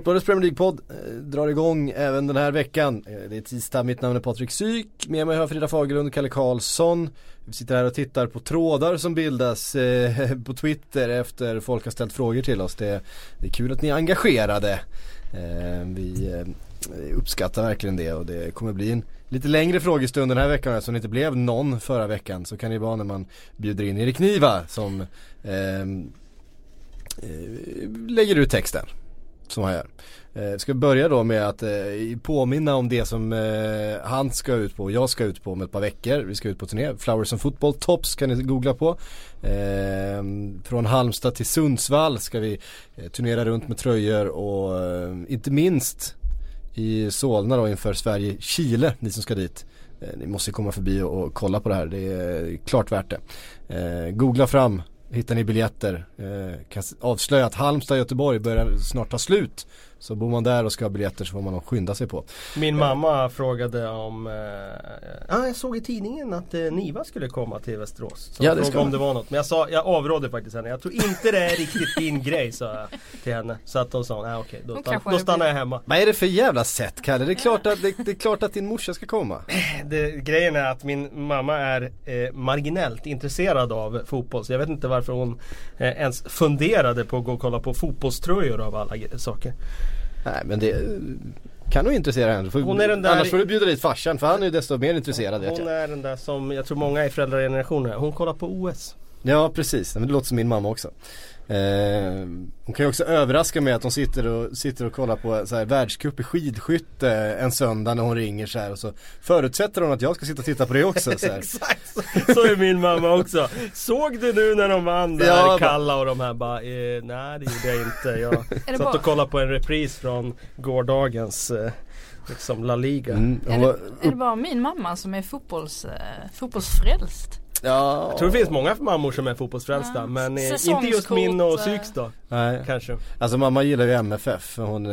Sportbladets Premier League-podd eh, drar igång även den här veckan. Eh, det är tisdag, mitt namn är Patrik Syk. Med mig har jag Frida Fagerlund och Kalle Karlsson. Vi sitter här och tittar på trådar som bildas eh, på Twitter efter folk har ställt frågor till oss. Det, det är kul att ni är engagerade. Eh, vi eh, uppskattar verkligen det och det kommer bli en lite längre frågestund den här veckan eftersom det inte blev någon förra veckan. Så kan det vara när man bjuder in Erik Niva som eh, eh lägger ut texten som han gör. Eh, ska börja då med att eh, påminna om det som eh, han ska ut på och jag ska ut på om ett par veckor. Vi ska ut på turné. Flowers and Football Tops kan ni googla på. Eh, från Halmstad till Sundsvall ska vi eh, turnera runt med tröjor och eh, inte minst i Solna då inför Sverige-Chile, ni som ska dit. Eh, ni måste komma förbi och, och, kolla på det här, det är eh, klart värt det. Eh, googla fram hittar ni biljetter. Eh, kan avslöja att Halmstad och Göteborg börjar snart ta slut. Så bor man där och ska ha biljetter så får man nog skynda sig på. Min mamma frågade om, eh, ah, jag såg i tidningen att eh, Niva skulle komma till Västerås. Så ja, det ska om det var något. Men jag, sa, jag avrådde faktiskt henne. Jag tror inte det är riktigt din grej sa jag till henne. Så att hon sa, nej ah, okej, okay, då, stann, då stannar jag hemma. Vad är det för jävla sätt Kalle? Det är klart att, det, det är klart att din morsa ska komma. Det, grejen är att min mamma är eh, marginellt intresserad av fotboll. Så jag vet inte varför hon eh, ens funderade på att gå och kolla på fotbollströjor av alla saker. Nej men det kan nog intressera henne. Hon är den där... Annars får du bjuda dit farsan för han är ju desto mer intresserad Hon är den där som jag tror många i föräldragenerationen Hon kollar på OS. Ja precis, men det låter som min mamma också. Eh, hon kan ju också överraska med att hon sitter och, sitter och kollar på så här, världscup i skidskytte en söndag när hon ringer så här och så förutsätter hon att jag ska sitta och titta på det också. Så Exakt, så är min mamma också. Såg du nu när de vann där, ja, Kalla och de här bara, eh, nej det gjorde jag inte. Jag satt och kollade på en repris från gårdagens eh, liksom La Liga. Mm, är, det, är det bara min mamma som är fotbolls, eh, fotbollsfrälst? Ja. Jag tror det finns många mammor som är fotbollsfrälsta ja. men eh, inte just min och Syks då. Nej. Kanske. Alltså mamma gillar ju MFF. Hon är,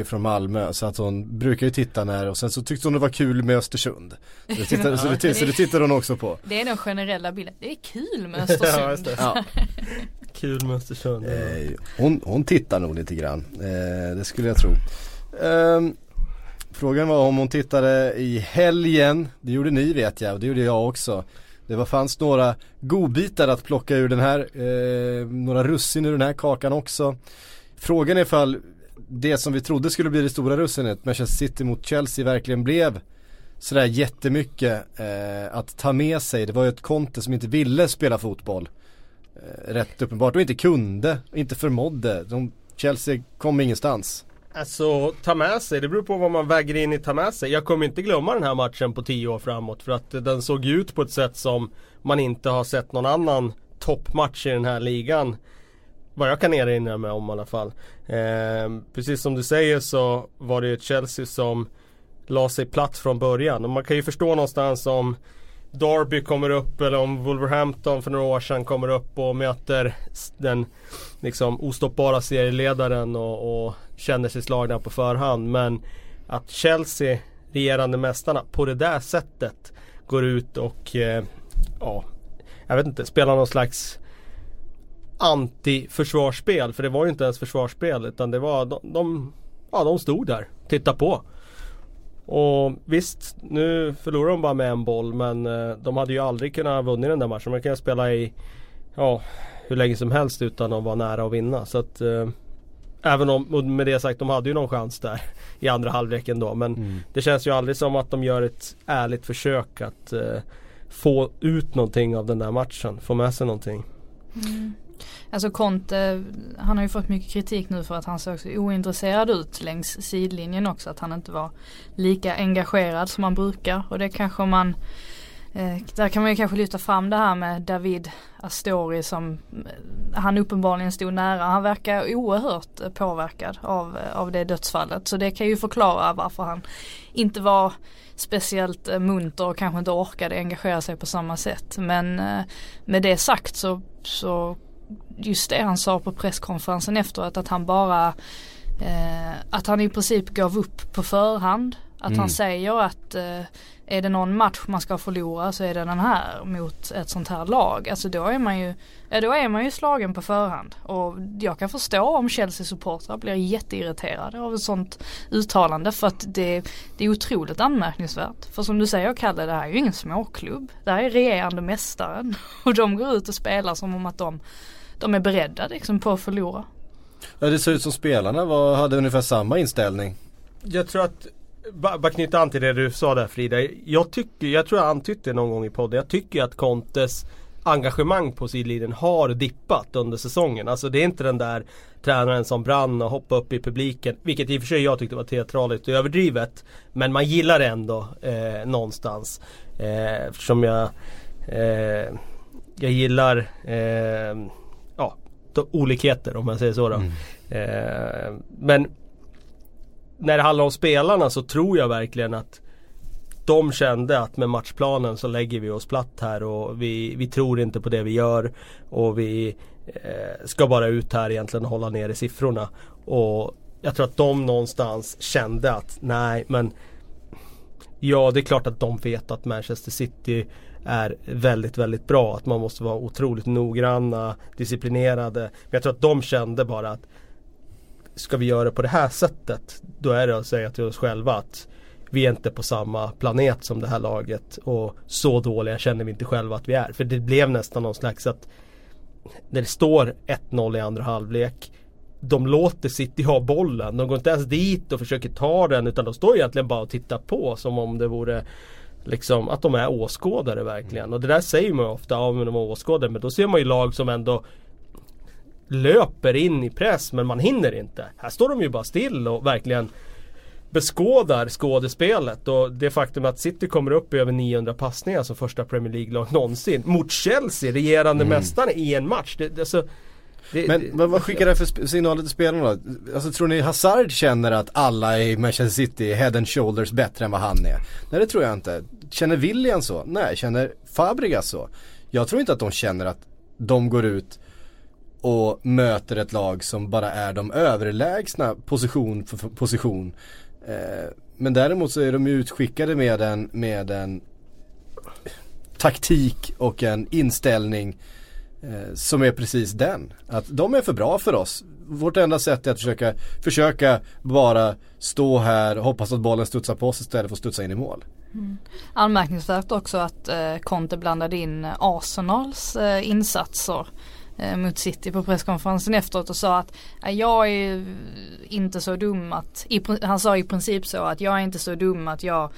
är från Malmö så att hon brukar ju titta när och sen så tyckte hon det var kul med Östersund. Så det, tittade, så det, så det tittade hon också på. Det är den generella bilden. Det är kul med Östersund. ja, kul med Östersund. Eh, hon, hon tittar nog lite grann. Eh, det skulle jag tro. Um, Frågan var om hon tittade i helgen, det gjorde ni vet jag och det gjorde jag också. Det var, fanns några godbitar att plocka ur den här, eh, några russin ur den här kakan också. Frågan är ifall det som vi trodde skulle bli det stora russinet, Manchester City mot Chelsea, verkligen blev sådär jättemycket eh, att ta med sig. Det var ju ett Conte som inte ville spela fotboll. Eh, rätt uppenbart och inte kunde, inte förmådde. De, Chelsea kom ingenstans. Alltså ta med sig, det beror på vad man väger in i ta med sig. Jag kommer inte glömma den här matchen på tio år framåt för att den såg ut på ett sätt som man inte har sett någon annan toppmatch i den här ligan. Vad jag kan erinra mig om i alla fall. Eh, precis som du säger så var det ju Chelsea som la sig platt från början. Och man kan ju förstå någonstans om Derby kommer upp eller om Wolverhampton för några år sedan kommer upp och möter den liksom ostoppbara serieledaren och, och känner sig slagna på förhand. Men att Chelsea, regerande mästarna, på det där sättet går ut och eh, ja, jag vet inte, spelar någon slags anti-försvarsspel. För det var ju inte ens försvarsspel utan det var de, de, ja, de stod där, titta på. Och visst, nu förlorar de bara med en boll men eh, de hade ju aldrig kunnat vunnit den där matchen. Man kan ju spela i ja, hur länge som helst utan att vara nära att vinna. Så att eh, Även om, med det sagt, de hade ju någon chans där i andra halvlek ändå. Men mm. det känns ju aldrig som att de gör ett ärligt försök att eh, få ut någonting av den där matchen. Få med sig någonting. Mm. Alltså Conte, han har ju fått mycket kritik nu för att han såg så ointresserad ut längs sidlinjen också. Att han inte var lika engagerad som han brukar. Och det kanske man där kan man ju kanske lyfta fram det här med David Astori som eh, han uppenbarligen stod nära. Han verkar oerhört eh, påverkad av, av det dödsfallet. Så det kan ju förklara varför han inte var speciellt munter och kanske inte orkade engagera sig på samma sätt. Men med det sagt så, så just det han sa på presskonferensen efteråt att han bara att han i princip gav upp på förhand. Att mm. han säger att är det någon match man ska förlora så är det den här mot ett sånt här lag. Alltså då är man ju, då är man ju slagen på förhand. Och jag kan förstå om Chelsea-supportrar blir jätteirriterade av ett sånt uttalande för att det, det är otroligt anmärkningsvärt. För som du säger Kalle, det här är ju ingen småklubb. Det här är regerande mästaren och de går ut och spelar som om att de, de är beredda liksom på att förlora. Ja det ser ut som spelarna var, hade ungefär samma inställning. Jag tror att bara knyta an till det du sa där Frida. Jag tycker, jag tror jag antytt det någon gång i podden. Jag tycker att Contes engagemang på sidlinjen har dippat under säsongen. Alltså det är inte den där tränaren som brann och hoppade upp i publiken. Vilket i och för sig jag tyckte var teatraliskt och överdrivet. Men man gillar det ändå eh, någonstans. Eh, eftersom jag eh, Jag gillar eh, Ja, olikheter om man säger så då. Mm. Eh, men när det handlar om spelarna så tror jag verkligen att de kände att med matchplanen så lägger vi oss platt här och vi, vi tror inte på det vi gör. Och vi eh, ska bara ut här egentligen och hålla nere siffrorna. Och jag tror att de någonstans kände att nej men Ja det är klart att de vet att Manchester City är väldigt väldigt bra. Att man måste vara otroligt noggranna, disciplinerade. Men jag tror att de kände bara att ska vi göra det på det här sättet då är det att säga till oss själva att vi är inte på samma planet som det här laget och så dåliga känner vi inte själva att vi är. För det blev nästan någon slags att när det står 1-0 i andra halvlek de låter City ha bollen. De går inte ens dit och försöker ta den utan de står egentligen bara och tittar på som om det vore Liksom att de är åskådare verkligen. Och det där säger man ju ofta, ja men de är åskådare. Men då ser man ju lag som ändå löper in i press men man hinner inte. Här står de ju bara still och verkligen beskådar skådespelet och det faktum att City kommer upp i över 900 passningar som första Premier League-lag någonsin mot Chelsea, regerande mm. mästare i en match. Det, alltså, det, men det, vad skickar det för signaler till spelarna då? Alltså tror ni Hazard känner att alla i Manchester City är head and shoulders bättre än vad han är? Nej det tror jag inte. Känner William så? Nej. Känner Fabregas så? Jag tror inte att de känner att de går ut och möter ett lag som bara är de överlägsna position för position. Eh, men däremot så är de ju utskickade med en, med en taktik och en inställning eh, som är precis den. Att de är för bra för oss. Vårt enda sätt är att försöka, försöka bara stå här och hoppas att bollen studsar på oss istället för att studsa in i mål. Mm. Anmärkningsvärt också att eh, Conte blandade in Arsenals eh, insatser mot City på presskonferensen efteråt och sa att eh, jag är inte så dum att, han sa i princip så att jag är inte så dum att jag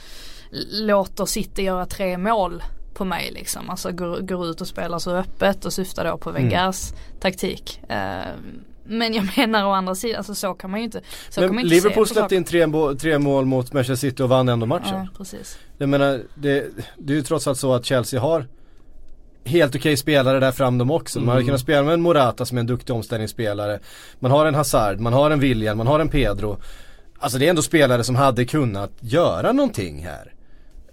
låter City göra tre mål på mig liksom. Alltså går, går ut och spelar så öppet och syftar då på Wengers mm. taktik. Eh, men jag menar å andra sidan, alltså så kan man ju inte så Men inte Liverpool släppte in tre, tre, mål mot Manchester City och vann ändå matchen. Ja, precis. Jag menar, det, det är ju trots allt så att Chelsea har helt okej okay spelare där fram dem också. Man hade mm. kunnat spela med en Morata som är en duktig omställningsspelare. Man har en Hazard, man har en William, man har en Pedro. Alltså det är ändå spelare som hade kunnat göra någonting här.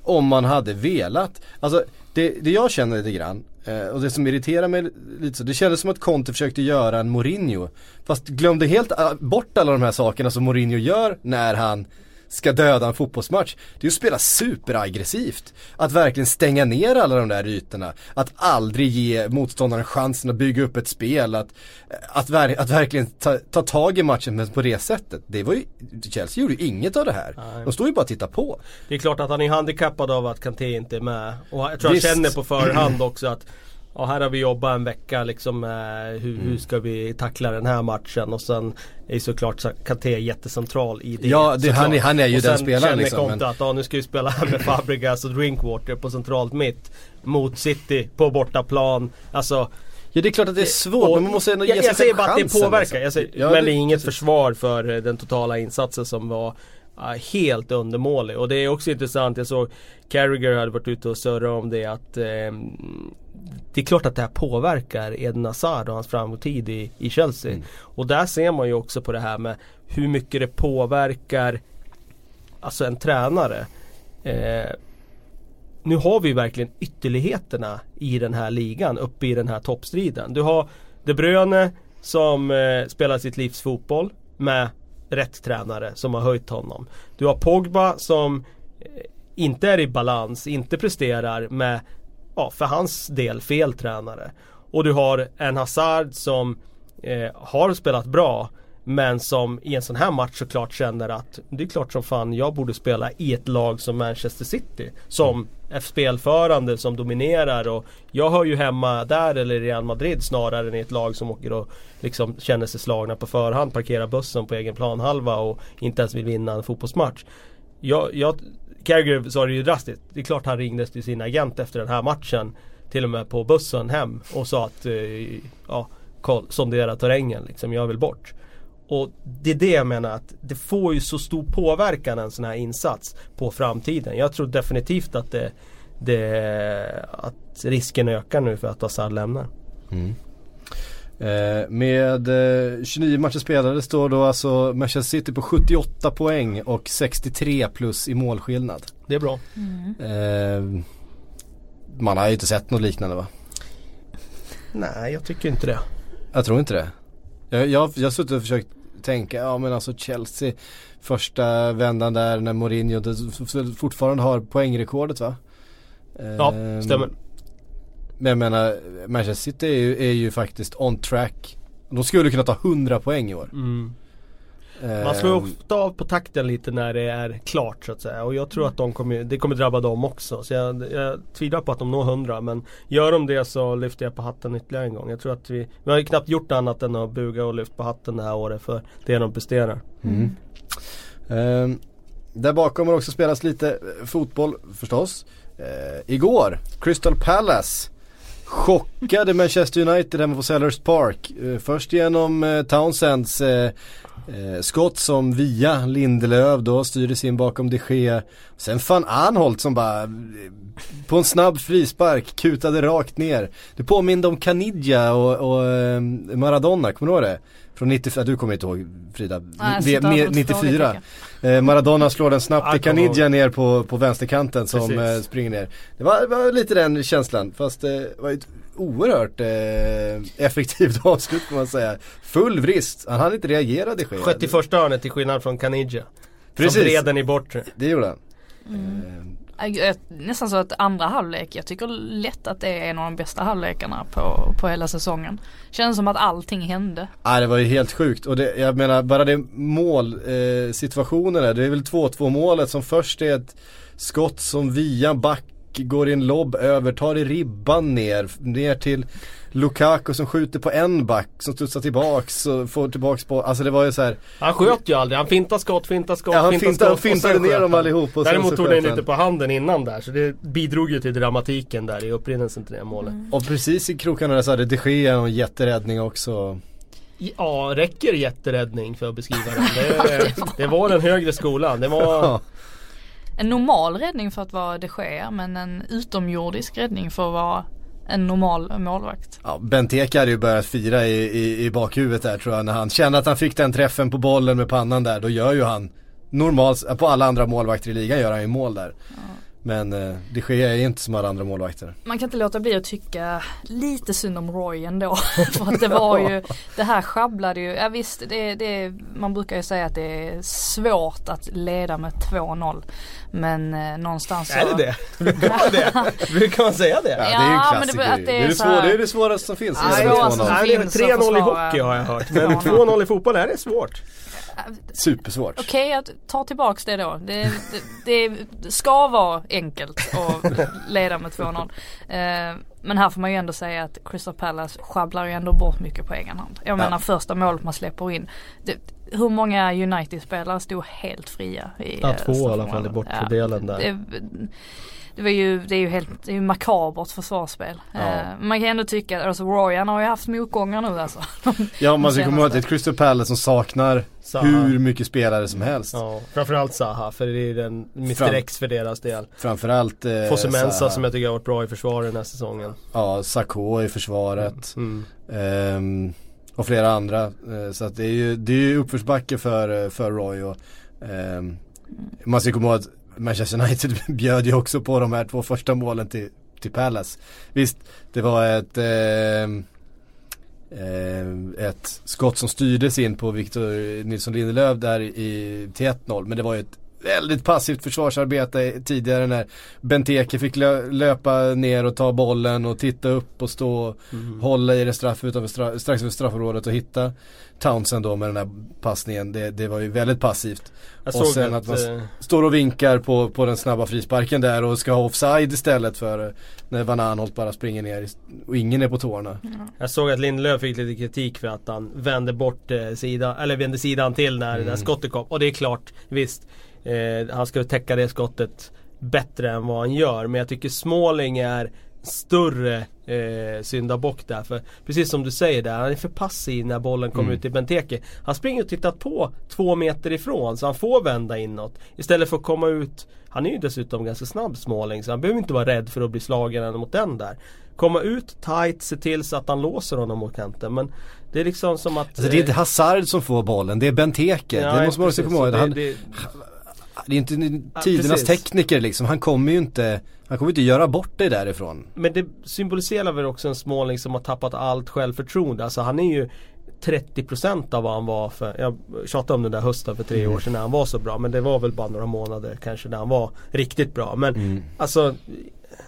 Om man hade velat. Alltså det, det jag känner lite grann eh, och det som irriterar mig lite så, det kändes som att Conte försökte göra en Mourinho. Fast glömde helt eh, bort alla de här sakerna som Mourinho gör när han ska döda en fotbollsmatch. Det är att spela superaggressivt. Att verkligen stänga ner alla de där ytorna. Att aldrig ge motståndaren chansen att bygga upp ett spel. Att, att, ver att verkligen ta, ta tag i matchen på det sättet. Det var ju, Chelsea gjorde ju inget av det här. Nej. De står ju bara och tittar på. Det är klart att han är handikappad av att Kanté inte är med. Och jag tror Visst. han känner på förhand också att Ja här har vi jobbat en vecka liksom med hur, mm. hur ska vi tackla den här matchen och sen är såklart Kanté jättecentral i det. Ja det, han, är, han är ju den spelaren liksom. Och sen känner men... att ja, nu ska vi spela här med Fabregas och Drinkwater på centralt mitt. Mot City på bortaplan. Alltså Ja det är klart att det är svårt och, men man måste ändå ge jag, sig Jag säger bara att det påverkar. Liksom. Säger, ja, men det är inget precis. försvar för den totala insatsen som var helt undermålig. Och det är också intressant, jag såg Carragher hade varit ute och surrat om det att eh, Det är klart att det här påverkar Eden Hazard och hans framtid i, i Chelsea. Mm. Och där ser man ju också på det här med hur mycket det påverkar Alltså en tränare. Eh, nu har vi verkligen ytterligheterna i den här ligan uppe i den här toppstriden. Du har De Bruyne som eh, spelar sitt livs fotboll med rätt tränare som har höjt honom. Du har Pogba som eh, inte är i balans, inte presterar med, ja för hans del, fel tränare. Och du har en Hazard som eh, har spelat bra men som i en sån här match såklart känner att det är klart som fan jag borde spela i ett lag som Manchester City. Som spelförande, som dominerar och jag hör ju hemma där eller i Real Madrid snarare än i ett lag som åker och liksom känner sig slagna på förhand, parkerar bussen på egen planhalva och inte ens vill vinna en fotbollsmatch. Jag, jag, Carragher sa det ju drastiskt. Det är klart han ringdes till sin agent efter den här matchen. Till och med på bussen hem och sa att eh, ja, sondera terrängen liksom, jag vill bort. Och det är det jag menar att det får ju så stor påverkan en sån här insats på framtiden. Jag tror definitivt att det, det att risken ökar nu för att Hazard lämnar. Mm. Eh, med eh, 29 matcher spelade står då alltså Manchester City på 78 poäng och 63 plus i målskillnad. Det är bra. Mm. Eh, man har ju inte sett något liknande va? Nej, jag tycker inte det. Jag tror inte det. Jag, jag, jag har suttit och försökt tänka, ja men alltså Chelsea första vändan där när Mourinho fortfarande har poängrekordet va? Ja, stämmer. Men jag menar, Manchester City är ju, är ju faktiskt on track. De skulle kunna ta 100 poäng i år. Mm. Man slår ehm. ofta av på takten lite när det är klart så att säga. Och jag tror att de kommer, det kommer drabba dem också. Så jag, jag tvivlar på att de når 100. Men gör de det så lyfter jag på hatten ytterligare en gång. Jag tror att vi, vi har ju knappt gjort annat än att buga och lyfta på hatten det här året för det de presterar. Mm. Um, där bakom har också spelats lite fotboll förstås. Uh, igår, Crystal Palace chockade Manchester United hemma på Sellers Park. Uh, först genom uh, Townsends Eh, skott som via Lindelöf då styrdes in bakom de Gea. Sen fan Arnholt som bara eh, på en snabb frispark kutade rakt ner. Det påminde om Canidja och, och eh, Maradona, kommer du ihåg det? Från 94, du kommer inte ihåg Frida, Nej, 94. Eh, Maradona slår den snabbt till Canidja ner på, på vänsterkanten som eh, springer ner. Det var, var, lite den känslan, fast det eh, var ett oerhört eh, effektivt avslut får man säga. Full vrist, han hann inte reagera det sker. Sköt i första hörnet till skillnad från Canidja. Precis. Som vred den i bortre. Det gjorde han. Mm. Äh, nästan så att andra halvlek, jag tycker lätt att det är en av de bästa halvlekarna på, på hela säsongen. Känns som att allting hände. Ja det var ju helt sjukt och det, jag menar bara det målsituationen eh, det är väl 2-2 målet som först är ett skott som via back går i en lobb över, tar i ribban ner, ner till Lukaku som skjuter på en back som studsar tillbaks och får tillbaks på, alltså det var ju så här, Han sköt ju aldrig, han fintade skott, fintade skott, ja, han fintade, skott, fintade ner dem allihop och Däremot tog den lite på handen innan där så det bidrog ju till dramatiken där i upprinnelsen till det målet. Mm. Och precis i krokarna där så hade de Gea en jätteräddning också. Ja, räcker jätteräddning för att beskriva den? Det, det var den högre skolan. Det var en normal räddning för att vara de Gea men en utomjordisk räddning för att vara en normal målvakt. Ja, Benteke hade ju börjat fira i, i, i bakhuvudet där tror jag när han kände att han fick den träffen på bollen med pannan där. Då gör ju han normalt, på alla andra målvakter i ligan gör han ju mål där. Ja. Men eh, det sker är inte som alla andra målvakter. Man kan inte låta bli att tycka lite synd om Roy ändå. För att det var ju, det här sjabblade ju, ja visst det, det, man brukar ju säga att det är svårt att leda med 2-0. Men eh, någonstans så... Är det det? Brukar det? Brukar man säga det? Ja, det är ju en klassiker men det, det, är det, är svår, det är det svåraste som finns. Ja, 3-0 i hockey har jag hört. Men 2-0 i fotboll är det svårt. Supersvårt. Okej, okay, jag tar tillbaks det då. Det, det, det, ska vara enkelt att leda med 2-0. Eh, men här får man ju ändå säga att Crystal Palace sjabblar ju ändå bort mycket på egen hand. Jag ja. menar första målet man släpper in. Det, hur många United-spelare stod helt fria? I, ja, två i alla fall i bortre delen där. Det, det, var ju, det är ju helt, det är ju makabert försvarsspel. Ja. Eh, man kan ändå tycka, alltså Royan har ju haft motgångar nu alltså. ja man ska komma ihåg att det är ett Crystal Palace som saknar Zaha. hur mycket spelare som helst. Ja, framförallt Zaha för det är den Mr Fram X för deras del. Framförallt eh, Fosumensa som jag tycker har varit bra i försvaret den här säsongen. Ja, Sakho i försvaret. Mm. Mm. Um, och flera andra. Uh, så att det är ju, det är ju uppförsbacke för, eh, för Roy och um, man ska komma ihåg att Manchester United bjöd ju också på de här två första målen till, till Palace. Visst, det var ett eh, ett skott som styrdes in på Victor Nilsson Lindelöf där i, till 1-0 men det var ju ett väldigt passivt försvarsarbete tidigare när Benteke fick lö löpa ner och ta bollen och titta upp och stå och mm. hålla i det straff utanför straff, strax över straffområdet och hitta Townsend då med den här passningen. Det, det var ju väldigt passivt. Jag och sen att, att man äh... står och vinkar på, på den snabba frisparken där och ska ha offside istället för när Van Aanholt bara springer ner och ingen är på tårna. Mm. Jag såg att Lindelöf fick lite kritik för att han vände bort eh, sida, eller vände sidan till när, mm. när skottet kom. Och det är klart, visst. Eh, han ska täcka det skottet bättre än vad han gör. Men jag tycker Småling är större eh, syndabock där. För precis som du säger där, han är för passiv när bollen kommer mm. ut i Benteke. Han springer och tittar på två meter ifrån så han får vända inåt. Istället för att komma ut, han är ju dessutom ganska snabb Småling så han behöver inte vara rädd för att bli slagen mot den där. Komma ut tight, se till så att han låser honom mot kanten. Men det är liksom som att... Alltså det är inte Hazard som får bollen, det är Benteke. Ja, det måste man också komma ihåg. Det, är inte tidernas ja, tekniker liksom. Han kommer ju inte Han kommer inte göra bort det därifrån. Men det symboliserar väl också en småling som har tappat allt självförtroende. Alltså han är ju 30% av vad han var för, jag tjatade om den där hösten för tre mm. år sedan när han var så bra. Men det var väl bara några månader kanske när han var riktigt bra. Men mm. alltså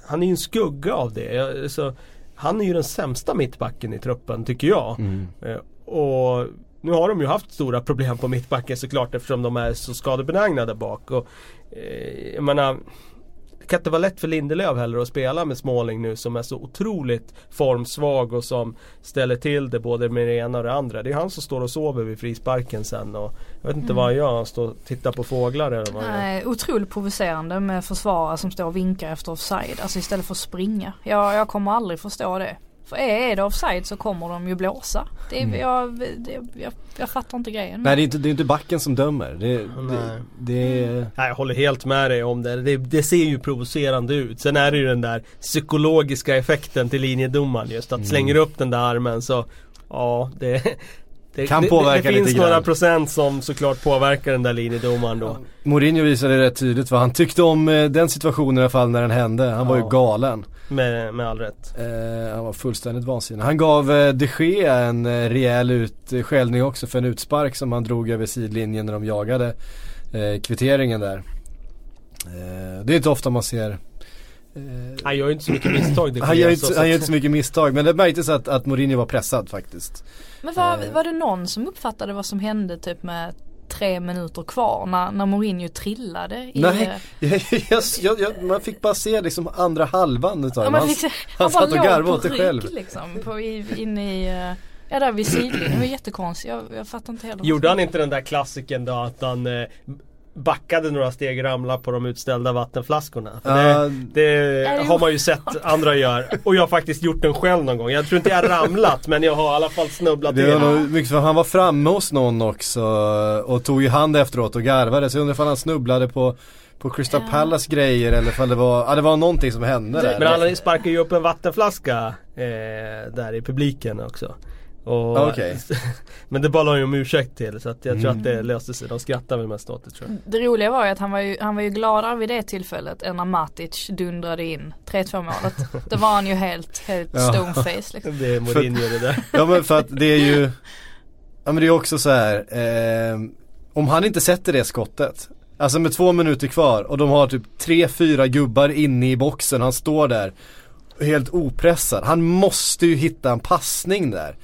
Han är ju en skugga av det. Alltså, han är ju den sämsta mittbacken i truppen tycker jag. Mm. Eh, och nu har de ju haft stora problem på mittbacken såklart eftersom de är så skadebenägna där bak. Och, eh, jag menar, det kan inte vara lätt för Lindelöf heller att spela med Småling nu som är så otroligt formsvag och som ställer till det både med det ena och det andra. Det är han som står och sover vid frisparken sen och jag vet inte mm. vad han gör. Han står och tittar på fåglar eller vad Nej, Otroligt provocerande med försvarare som står och vinkar efter offside. Alltså istället för att springa. Jag, jag kommer aldrig förstå det. För är det offside så kommer de ju blåsa. Det, mm. jag, det, jag, jag, fattar inte grejen. Nej det är inte, det är inte backen som dömer. Det, det, det är... Nej, jag håller helt med dig om det. det. det. ser ju provocerande ut. Sen är det ju den där psykologiska effekten till linjedomaren just. Att mm. slänger upp den där armen så Ja det det, kan påverka det, det finns några procent som såklart påverkar den där linjedomaren då. Mourinho visade rätt tydligt vad han tyckte om eh, den situationen i alla fall när den hände. Han ja. var ju galen. Med, med all rätt. Eh, han var fullständigt vansinnig. Han gav eh, de Gea en eh, rejäl utskällning också för en utspark som han drog över sidlinjen när de jagade eh, kvitteringen där. Eh, det är inte ofta man ser eh, han gör ju inte så mycket misstag. Det han, gör inte, han gör inte så mycket misstag men det märktes att, att Mourinho var pressad faktiskt. Men var, var det någon som uppfattade vad som hände typ med tre minuter kvar när, när Mourinho trillade i, Nej, jag, jag, jag, man fick bara se liksom andra halvan utav ja, han, han, han satt och garvade åt det själv. Liksom, på, in i, eh, Ja där vid sidlinjen, det var jättekonstigt. Jag, jag fattar inte heller. Gjorde han inte den där klassiken då att han eh, backade några steg ramla på de utställda vattenflaskorna. Uh, det, det har man ju sett andra göra. Och jag har faktiskt gjort den själv någon gång. Jag tror inte jag har ramlat men jag har i alla fall snubblat det var nog mycket för han var framme hos någon också och tog ju hand efteråt och garvade. Så jag undrar om han snubblade på på Crystal ja. Palace grejer eller ifall det var, ja det var någonting som hände där. Men alla sparkar ju upp en vattenflaska eh, där i publiken också. Och, okay. men det bad han ju om ursäkt till så att jag mm. tror att det mm. löste sig. De skrattade väl mest åt det tror jag. Det roliga var ju att han var ju, han var ju gladare vid det tillfället än när Matic dundrade in 3-2 målet. Då var han ju helt, helt ja. stoneface liksom. Det är Mourinho det där. ja men för att det är ju Ja men det är också så här eh, Om han inte sätter det skottet Alltså med två minuter kvar och de har typ tre, fyra gubbar inne i boxen. Han står där helt opressad. Han måste ju hitta en passning där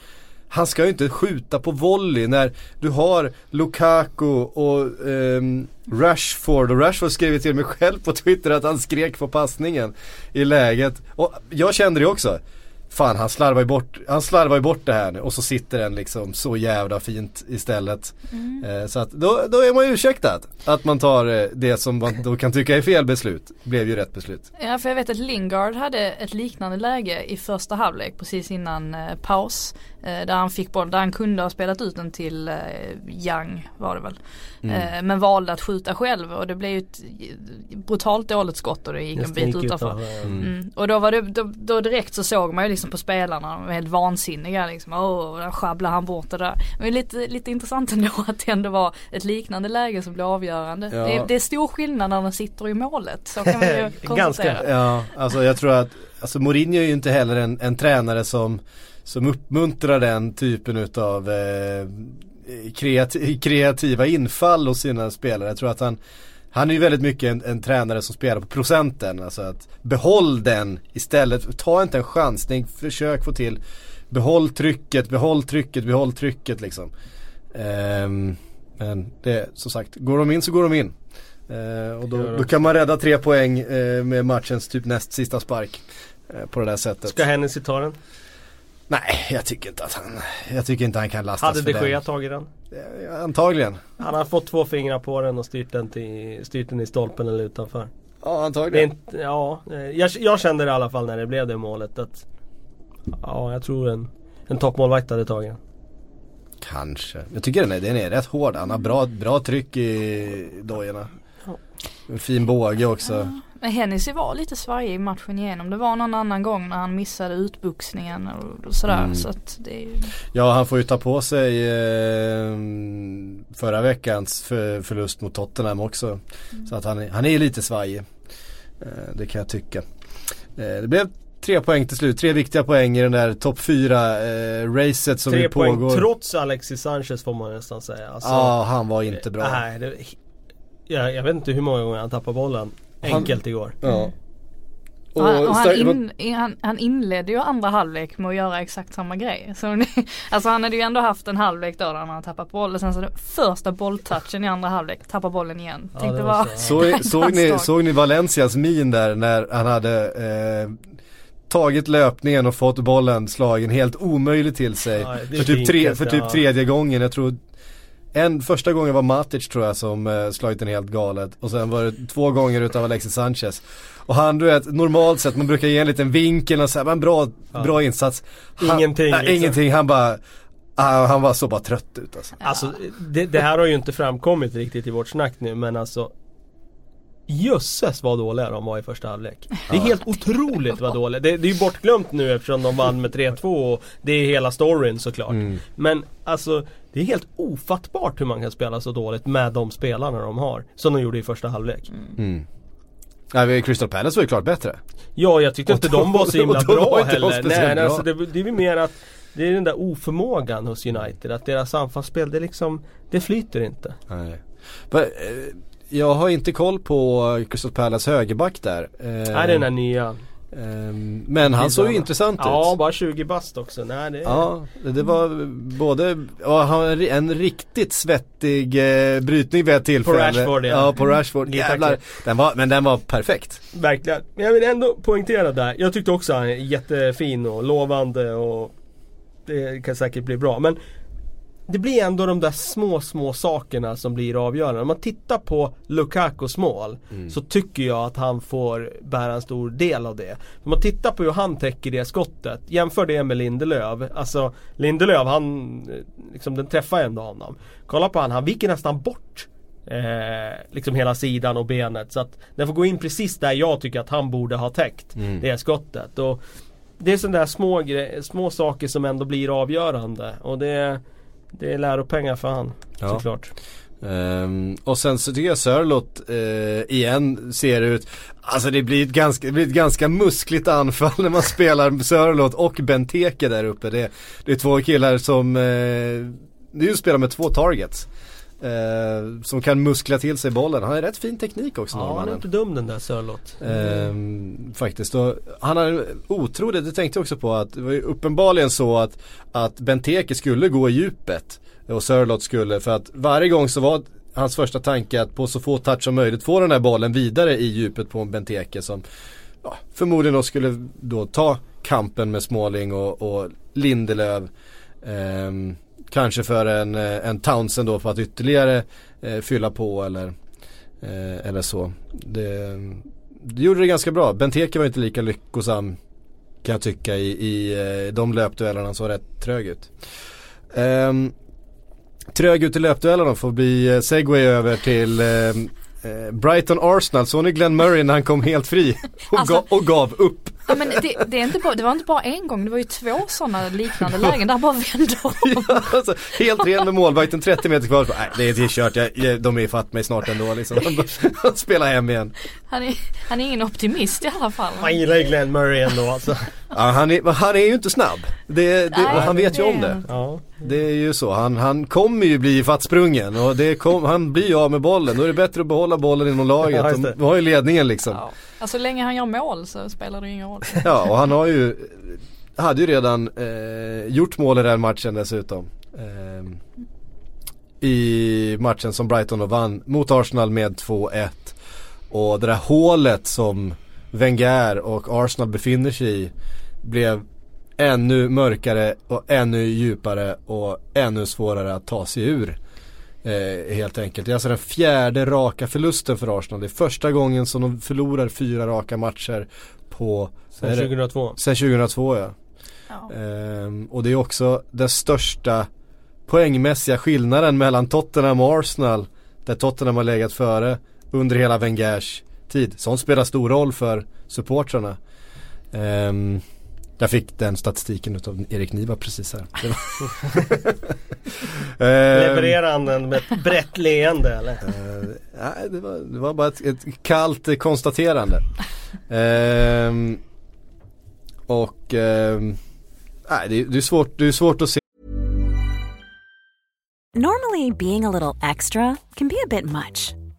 han ska ju inte skjuta på volley när du har Lukaku och um, Rashford och Rashford skrev till mig själv på Twitter att han skrek på passningen i läget. Och jag kände det också. Fan han slarvar ju bort, han slarvar bort det här nu och så sitter den liksom så jävla fint istället. Mm. Eh, så att då, då är man ju ursäktad att man tar eh, det som man då kan tycka är fel beslut. Blev ju rätt beslut. Ja för jag vet att Lingard hade ett liknande läge i första halvlek precis innan eh, paus. Eh, där han fick boll, där han kunde ha spelat ut den till eh, Young var det väl. Mm. Eh, men valde att skjuta själv och det blev ju ett brutalt dåligt skott och det gick en bit utanför. Mm. Mm. Och då var det, då, då, direkt så såg man ju liksom på spelarna, de var helt vansinniga liksom. Åh, där sjabblade han bort det där. Men lite, lite intressant ändå att det ändå var ett liknande läge som blev avgörande. Ja. Det, det, är stor skillnad när den sitter i målet. Så kan man ju konstatera. Ganska. Ja, alltså jag tror att, alltså Mourinho är ju inte heller en, en tränare som som uppmuntrar den typen utav eh, kreativa infall hos sina spelare. Jag tror att han Han är ju väldigt mycket en, en, tränare som spelar på procenten. Alltså att behåll den istället. Ta inte en chansning. Försök få till. Behåll trycket, behåll trycket, behåll trycket liksom. Um, men det, som sagt, går de in så går de in. Uh, och då, då, kan man rädda tre poäng uh, med matchens typ näst sista spark. Uh, på det där sättet. Ska Hennessy ta den? Nej, jag tycker inte att han, jag tycker inte han kan lastas Hade för de Gea tagit den? Antagligen. Han har fått två fingrar på den och styrt den, till, styrt den i stolpen eller utanför. Ja, antagligen. Inte, ja, jag, jag kände det i alla fall när det blev det målet att Ja, jag tror en, en toppmålvakt hade tagit den. Kanske. Jag tycker den är, den är rätt hård. Han har bra, bra tryck i dojorna. En fin båge också. Hennessy var lite svajig i matchen igenom. Det var någon annan gång när han missade utboxningen och sådär. Mm. Så att det är... Ja han får ju ta på sig eh, förra veckans för, förlust mot Tottenham också. Mm. Så att han, han är lite svajig. Eh, det kan jag tycka. Eh, det blev tre poäng till slut, tre viktiga poäng i den där topp fyra eh, racet som tre pågår. Tre poäng trots Alexis Sanchez får man nästan säga. Alltså, ja, han var inte bra. Nej, det, jag, jag vet inte hur många gånger han tappade bollen enkelt igår. Ja. Och, och, och han, in, han, han, inledde ju andra halvlek med att göra exakt samma grej. Så, alltså han hade ju ändå haft en halvlek då där han hade tappat bollen. Sen så första bolltouchen i andra halvlek, tappa bollen igen. Ja, Tänkte bara, så, såg, ni, såg ni Valencias min där när han hade eh, tagit löpningen och fått bollen slagen helt omöjlig till sig. Ja, för typ, tre, för typ tredje gången. Jag tror en, första gången var Matic tror jag som eh, slagit den helt galet och sen var det två gånger utav Alexis Sanchez. Och han du vet, normalt sett man brukar ge en liten vinkel och säga men bra, ja. bra insats. Han, ingenting. Äh, liksom. Ingenting, han bara ah, han var så bara trött ut alltså. Alltså det, det, här har ju inte framkommit riktigt i vårt snack nu men alltså Jösses vad dåliga de var i första halvlek. Det är helt otroligt vad dåliga. Det, det är ju bortglömt nu eftersom de vann med 3-2 och det är hela storyn såklart. Mm. Men alltså det är helt ofattbart hur man kan spela så dåligt med de spelarna de har. Som de gjorde i första halvlek. Mm. Nej, Crystal Palace var ju klart bättre. Ja, jag tyckte inte de var så himla bra heller. Nej, bra. alltså det, det är mer att det är den där oförmågan hos United. Att deras anfallsspel, det liksom, det flyter inte. Nej. Men, eh, jag har inte koll på Crystal Palace högerback där. Nej, det är den där nya. Ehm, men han såg ju intressant ut. Ja, bara 20 bast också. Nej, det... Ja, det var både, en riktigt svettig eh, brytning vid ett tillfälle. På Rashford ja. Ja, på Rashford. Jävlar. Den var, men den var perfekt. Verkligen. Men jag vill ändå poängtera där. Jag tyckte också han är jättefin och lovande och det kan säkert bli bra. Men det blir ändå de där små, små sakerna som blir avgörande. Om man tittar på Lukakos mål mm. så tycker jag att han får bära en stor del av det. Om man tittar på hur han täcker det skottet, jämför det med Lindelöf. Alltså Lindelöf, han, liksom den träffar ändå honom. Kolla på han, han viker nästan bort Eh, liksom hela sidan och benet. Så att den får gå in precis där jag tycker att han borde ha täckt mm. det skottet. Och det är sådana där små, små saker som ändå blir avgörande. Och det det är läropengar för han ja. såklart. Um, och sen så tycker jag Sörlott uh, igen ser ut, alltså det blir, ett ganska, det blir ett ganska muskligt anfall när man spelar Sörlott och Benteke där uppe. Det, det är två killar som, uh, ju spelar med två targets. Uh, som kan muskla till sig bollen. Han har rätt fin teknik också Ja han är inte dum den där Sörlott. Uh, faktiskt. Och han har otroligt, det tänkte jag också på att det var ju uppenbarligen så att, att Benteke skulle gå i djupet. Och Sörlott skulle för att varje gång så var hans första tanke att på så få touch som möjligt få den här bollen vidare i djupet på en Benteke som ja, förmodligen då skulle då ta kampen med Småling och, och Lindelöf. Um, Kanske för en, eh, en Townsend då för att ytterligare eh, fylla på eller, eh, eller så. Det, det gjorde det ganska bra. Benteke var inte lika lyckosam kan jag tycka i, i eh, de löpduellerna. Han såg rätt trög ut. Um, trög ut i löpduellerna får bli eh, segway över till eh, Brighton Arsenal, såg ni Glenn Murray när han kom helt fri och, alltså, ga, och gav upp? Ja, men det, det, är inte bara, det var inte bara en gång, det var ju två sådana liknande lägen där han bara vände om. Ja, alltså, helt ren med målvakten, 30 meter kvar. Nej, det är kört, jag, de är ifatt mig snart ändå liksom. Spela hem igen. Han är, han är ingen optimist i alla fall. Man gillar ju Glenn Murray ändå alltså. Ja, han, är, han är ju inte snabb. Det, det, Nej, han vet ju det- om det. Ja. Det är ju så, han, han kommer ju bli fattsprungen och det kom, han blir ju av med bollen. Då är det bättre att behålla bollen inom Ja, laget. De har ju ledningen liksom. Ja. Alltså så länge han gör mål så spelar det ingen roll. Ja och han har ju, hade ju redan eh, gjort mål i den matchen dessutom. Eh, I matchen som Brighton då vann mot Arsenal med 2-1. Och det där hålet som Wenger och Arsenal befinner sig i blev ännu mörkare och ännu djupare och ännu svårare att ta sig ur. Eh, helt enkelt. Det är alltså den fjärde raka förlusten för Arsenal. Det är första gången som de förlorar fyra raka matcher på Sen är det? 2002. Sen 2002 ja. Ja. Ehm, och det är också den största poängmässiga skillnaden mellan Tottenham och Arsenal. Där Tottenham har legat före under hela Wengers tid. Sånt spelar stor roll för supportrarna. Ehm, jag fick den statistiken utav Erik Niva precis här. Ehm, Levererar han den med ett brett leende eller? Eh, nej, det var, det var bara ett, ett kallt konstaterande. Ehm, och ehm, nej, det, det, är svårt, det är svårt att se Normally, being a little extra can be a bit much,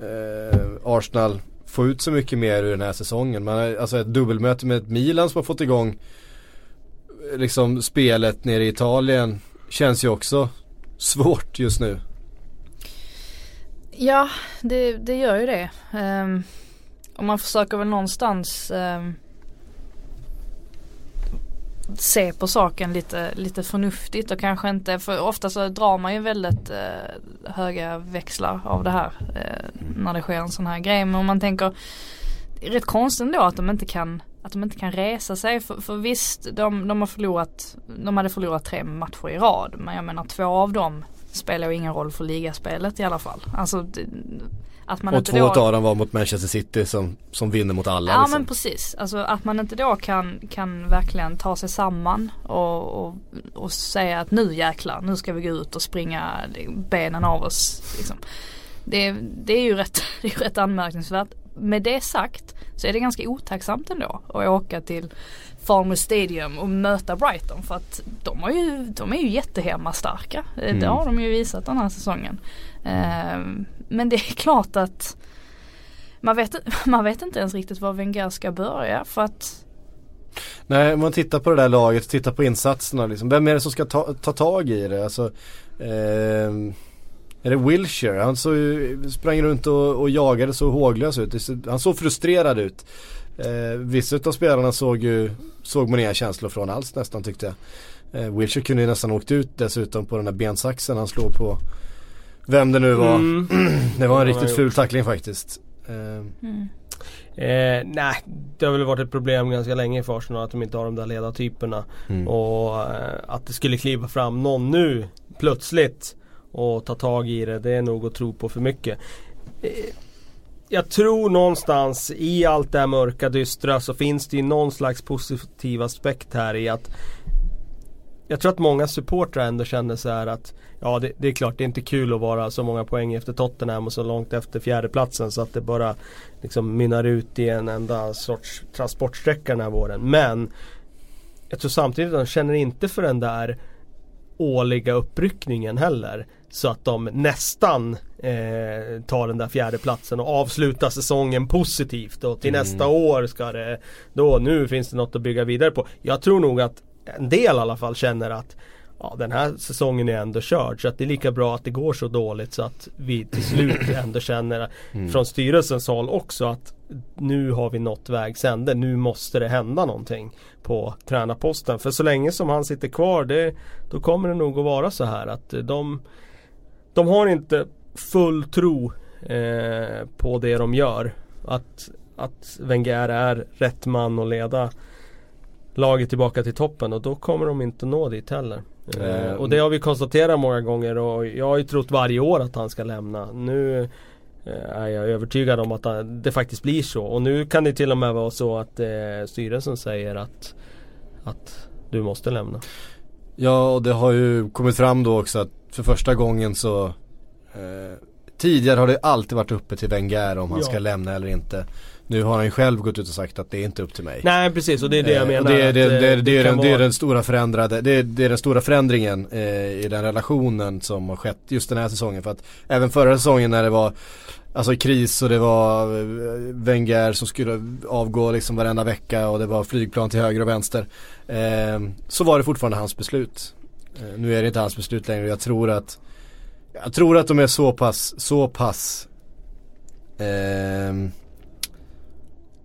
Eh, Arsenal få ut så mycket mer ur den här säsongen. Man har alltså ett dubbelmöte med ett Milan som har fått igång eh, liksom spelet nere i Italien känns ju också svårt just nu. Ja, det, det gör ju det. Ehm, um, och man försöker väl någonstans um se på saken lite, lite förnuftigt och kanske inte, för ofta så drar man ju väldigt eh, höga växlar av det här eh, när det sker en sån här grej. Men om man tänker, det är rätt konstigt ändå att de inte kan att de inte kan resa sig för, för visst de, de har förlorat De hade förlorat tre matcher i rad men jag menar två av dem spelar ju ingen roll för ligaspelet i alla fall. Alltså det, att man och inte två då... av dem var mot Manchester City som, som vinner mot alla. Ja liksom. men precis. Alltså att man inte då kan, kan verkligen ta sig samman och, och, och säga att nu jäklar, nu ska vi gå ut och springa benen av oss. Liksom. Det, det är ju rätt, det är rätt anmärkningsvärt. Med det sagt så är det ganska otacksamt ändå att åka till Farmers Stadium och möta Brighton för att de, har ju, de är ju jättehemmastarka. Mm. Det har de ju visat den här säsongen. Ehm, men det är klart att man vet, man vet inte ens riktigt var Wenger ska börja för att Nej, om man tittar på det där laget, tittar på insatserna liksom. Vem är det som ska ta, ta tag i det? Alltså, eh... är det Wilshire? Han såg ju, sprang runt och, och jagade så håglös ut. Han såg frustrerad ut. Eh, vissa av spelarna såg ju, såg man inga känslor från alls nästan tyckte jag. Eh, Wilshire kunde ju nästan åkt ut dessutom på den där bensaxen han slår på vem det nu var. Mm. Det var en Det riktigt ful tackling faktiskt. Eh, mm, Eh, nej, det har väl varit ett problem ganska länge för Arsenal att de inte har de där ledartyperna. mm. Och eh, att det skulle kliva fram någon nu plötsligt och ta tag i det, det är nog att tro på för mycket. Eh, jag tror någonstans i allt det här mörka, dystra så finns det ju någon slags positiv aspekt här i att jag tror att många supportrar ändå känner så här att Ja det, det är klart det är inte kul att vara så många poäng efter Tottenham och så långt efter fjärdeplatsen så att det bara liksom mynnar ut i en enda sorts transportsträcka den här våren. Men jag tror samtidigt att de känner inte för den där årliga uppryckningen heller. Så att de nästan eh, tar den där fjärdeplatsen och avslutar säsongen positivt och till Mm. nästa år ska det Då nu finns det något att bygga vidare på. Jag tror nog att en del i alla fall känner att ja, den här säsongen är ändå körd så att det är lika bra att det går så dåligt så att vi till slut ändå känner mm. från styrelsens håll också att nu har vi nått vägs ände. Nu måste det hända någonting på tränarposten. För så länge som han sitter kvar det, då kommer det nog att vara så här att de, de har inte full tro eh, på det de gör. Att, att Wenger är rätt man att leda laget tillbaka till toppen och då kommer de inte nå dit heller. Mm. och det har vi konstaterat många gånger och jag har ju trott varje år att han ska lämna. Nu eh, är jag övertygad om att det faktiskt blir så. Och nu kan det till och med vara så att eh, styrelsen säger att, att du måste lämna. Ja och det har ju kommit fram då också att för första gången så eh, Tidigare har det alltid varit uppe till Wenger om han ja. ska lämna eller inte. Nu har han ju själv gått ut och sagt att det är inte upp till mig. Nej precis och det är det jag eh, menar. Det, är, den, stora förändrade, det är, det är den stora förändringen eh, i den relationen som har skett just den här säsongen. För att även förra säsongen när det var Alltså kris och det var eh, Wenger som skulle avgå liksom varenda vecka och det var flygplan till höger och vänster. Eh, så var det fortfarande hans beslut. Eh, nu är det inte hans beslut längre jag tror att Jag tror att de är så pass, så pass eh,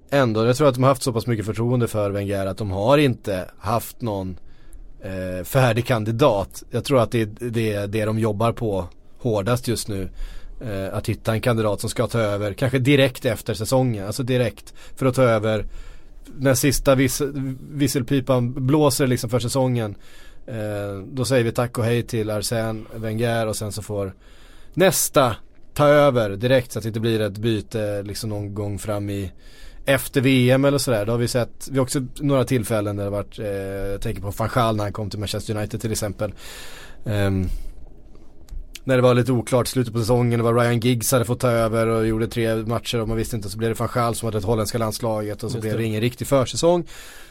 ändå, jag tror att de har haft så pass mycket förtroende för Wenger att de har inte haft någon eh, färdig kandidat. Jag tror att det är det, det de jobbar på hårdast just nu. Eh, att hitta en kandidat som ska ta över, kanske direkt efter säsongen, alltså direkt för att ta över när sista vis visselpipan blåser liksom för säsongen. Eh, då säger vi tack och hej till Arsène Wenger och sen så får nästa ta över direkt så att det inte blir ett byte liksom någon gång fram i efter VM eller sådär. Då har vi sett, vi har också några tillfällen där det varit, eh, jag tänker på van Gaal när han kom till Manchester United till exempel. Um, när det var lite oklart slutet på säsongen, det var Ryan Giggs hade fått ta över och gjorde tre matcher och man visste inte. Så blev det van Gaal som hade det holländska landslaget och så Just blev det ingen riktig försäsong.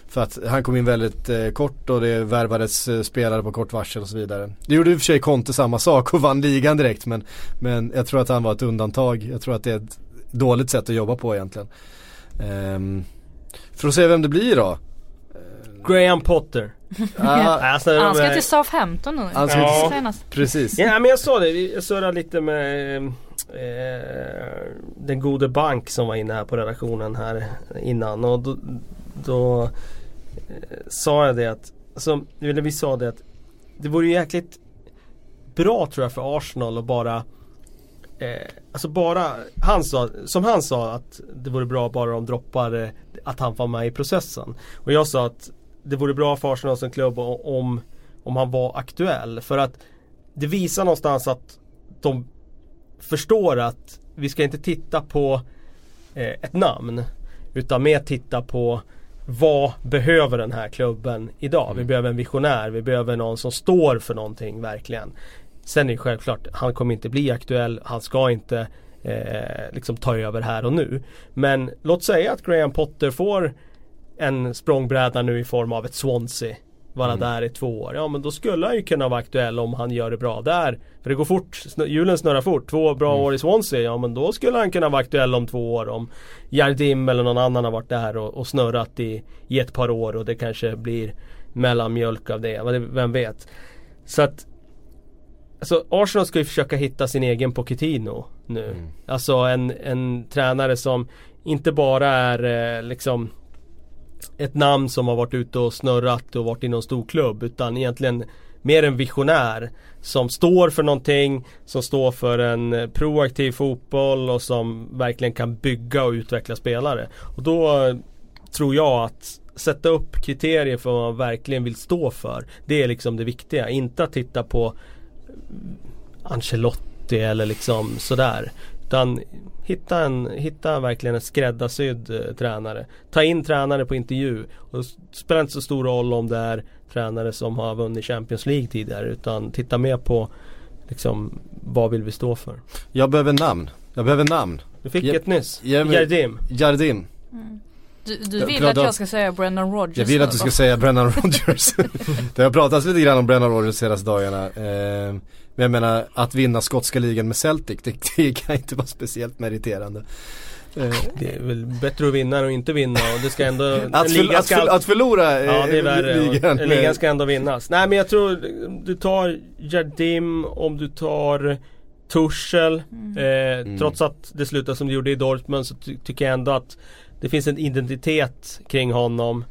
För att han kom in väldigt eh, kort och det värvades eh, spelare på kort varsel och så vidare. Det gjorde i och för sig Conte samma sak och vann ligan direkt men, men jag tror att han var ett undantag. Jag tror att det är ett dåligt sätt att jobba på egentligen. Um, för att se vem det blir då. Graham Potter. ah, alltså, han ska till Southampton nu. Han ska ja. precis. Ja men jag sa det, jag surrade lite med eh, den gode Bank som var inne här på redaktionen här innan. Och då, då eh, sa jag det att, alltså, eller vi sa det att det vore jäkligt bra tror jag för Arsenal att bara Eh, alltså bara, han sa, som han sa att det vore bra bara de droppar eh, att han var med i processen. Och jag sa att det vore bra för Arsenal som klubb om, om han var aktuell. För att det visar någonstans att de förstår att vi ska inte titta på eh, ett namn. Utan mer titta på vad behöver den här klubben idag? Vi mm. behöver en visionär, vi behöver någon som står för någonting verkligen. Sen är det självklart, han kommer inte bli aktuell, han ska inte eh, liksom ta över här och nu. Men låt säga att Graham Potter får en språngbräda nu i form av ett Swansea. Vara mm. där i två år. Ja men då skulle han ju kunna vara aktuell om han gör det bra där. För det går fort, hjulen snurrar fort. Två bra mm. år i Swansea, ja men då skulle han kunna vara aktuell om två år. Om Jardim eller någon annan har varit där och, och snurrat i, i ett par år och det kanske blir mellanmjölk av det. Vem vet. Så att Alltså Arsenal ska ju försöka hitta sin egen Pochettino nu. Mm. Alltså en, en tränare som inte bara är eh, liksom ett namn som har varit ute och snurrat och varit i någon stor klubb utan egentligen mer en visionär som står för någonting, som står för en proaktiv fotboll och som verkligen kan bygga och utveckla spelare. Och då eh, tror jag att sätta upp kriterier för vad man verkligen vill stå för. Det är liksom det viktiga. Inte att titta på Ancelotti eller liksom sådär. Utan hitta, en, hitta verkligen en skräddarsydd eh, tränare. Ta in tränare på intervju. Och det spelar inte så stor roll om det är tränare som har vunnit Champions League tidigare. Utan titta mer på liksom, vad vill vi stå för. Jag behöver namn. Jag behöver namn. Du fick jag, ett nyss. Jardim. Jardim. Mm. Du, du vill att jag ska säga Brendan Rodgers Jag vill att du ska säga Brendan Rodgers Det har pratats lite grann om Brendan Rodgers de senaste dagarna eh, Men jag menar att vinna skotska ligan med Celtic det, det kan inte vara speciellt meriterande Det är väl bättre att vinna än att inte vinna och det ska ändå... Att, för, att, för, att förlora eh, Ja det är värre. ligan. Och ligan ska ändå vinnas. Nej men jag tror du tar Jardim, om du tar Tuchel. Eh, Trots att det slutar som det gjorde i Dortmund så ty tycker jag ändå att det finns en identitet kring honom.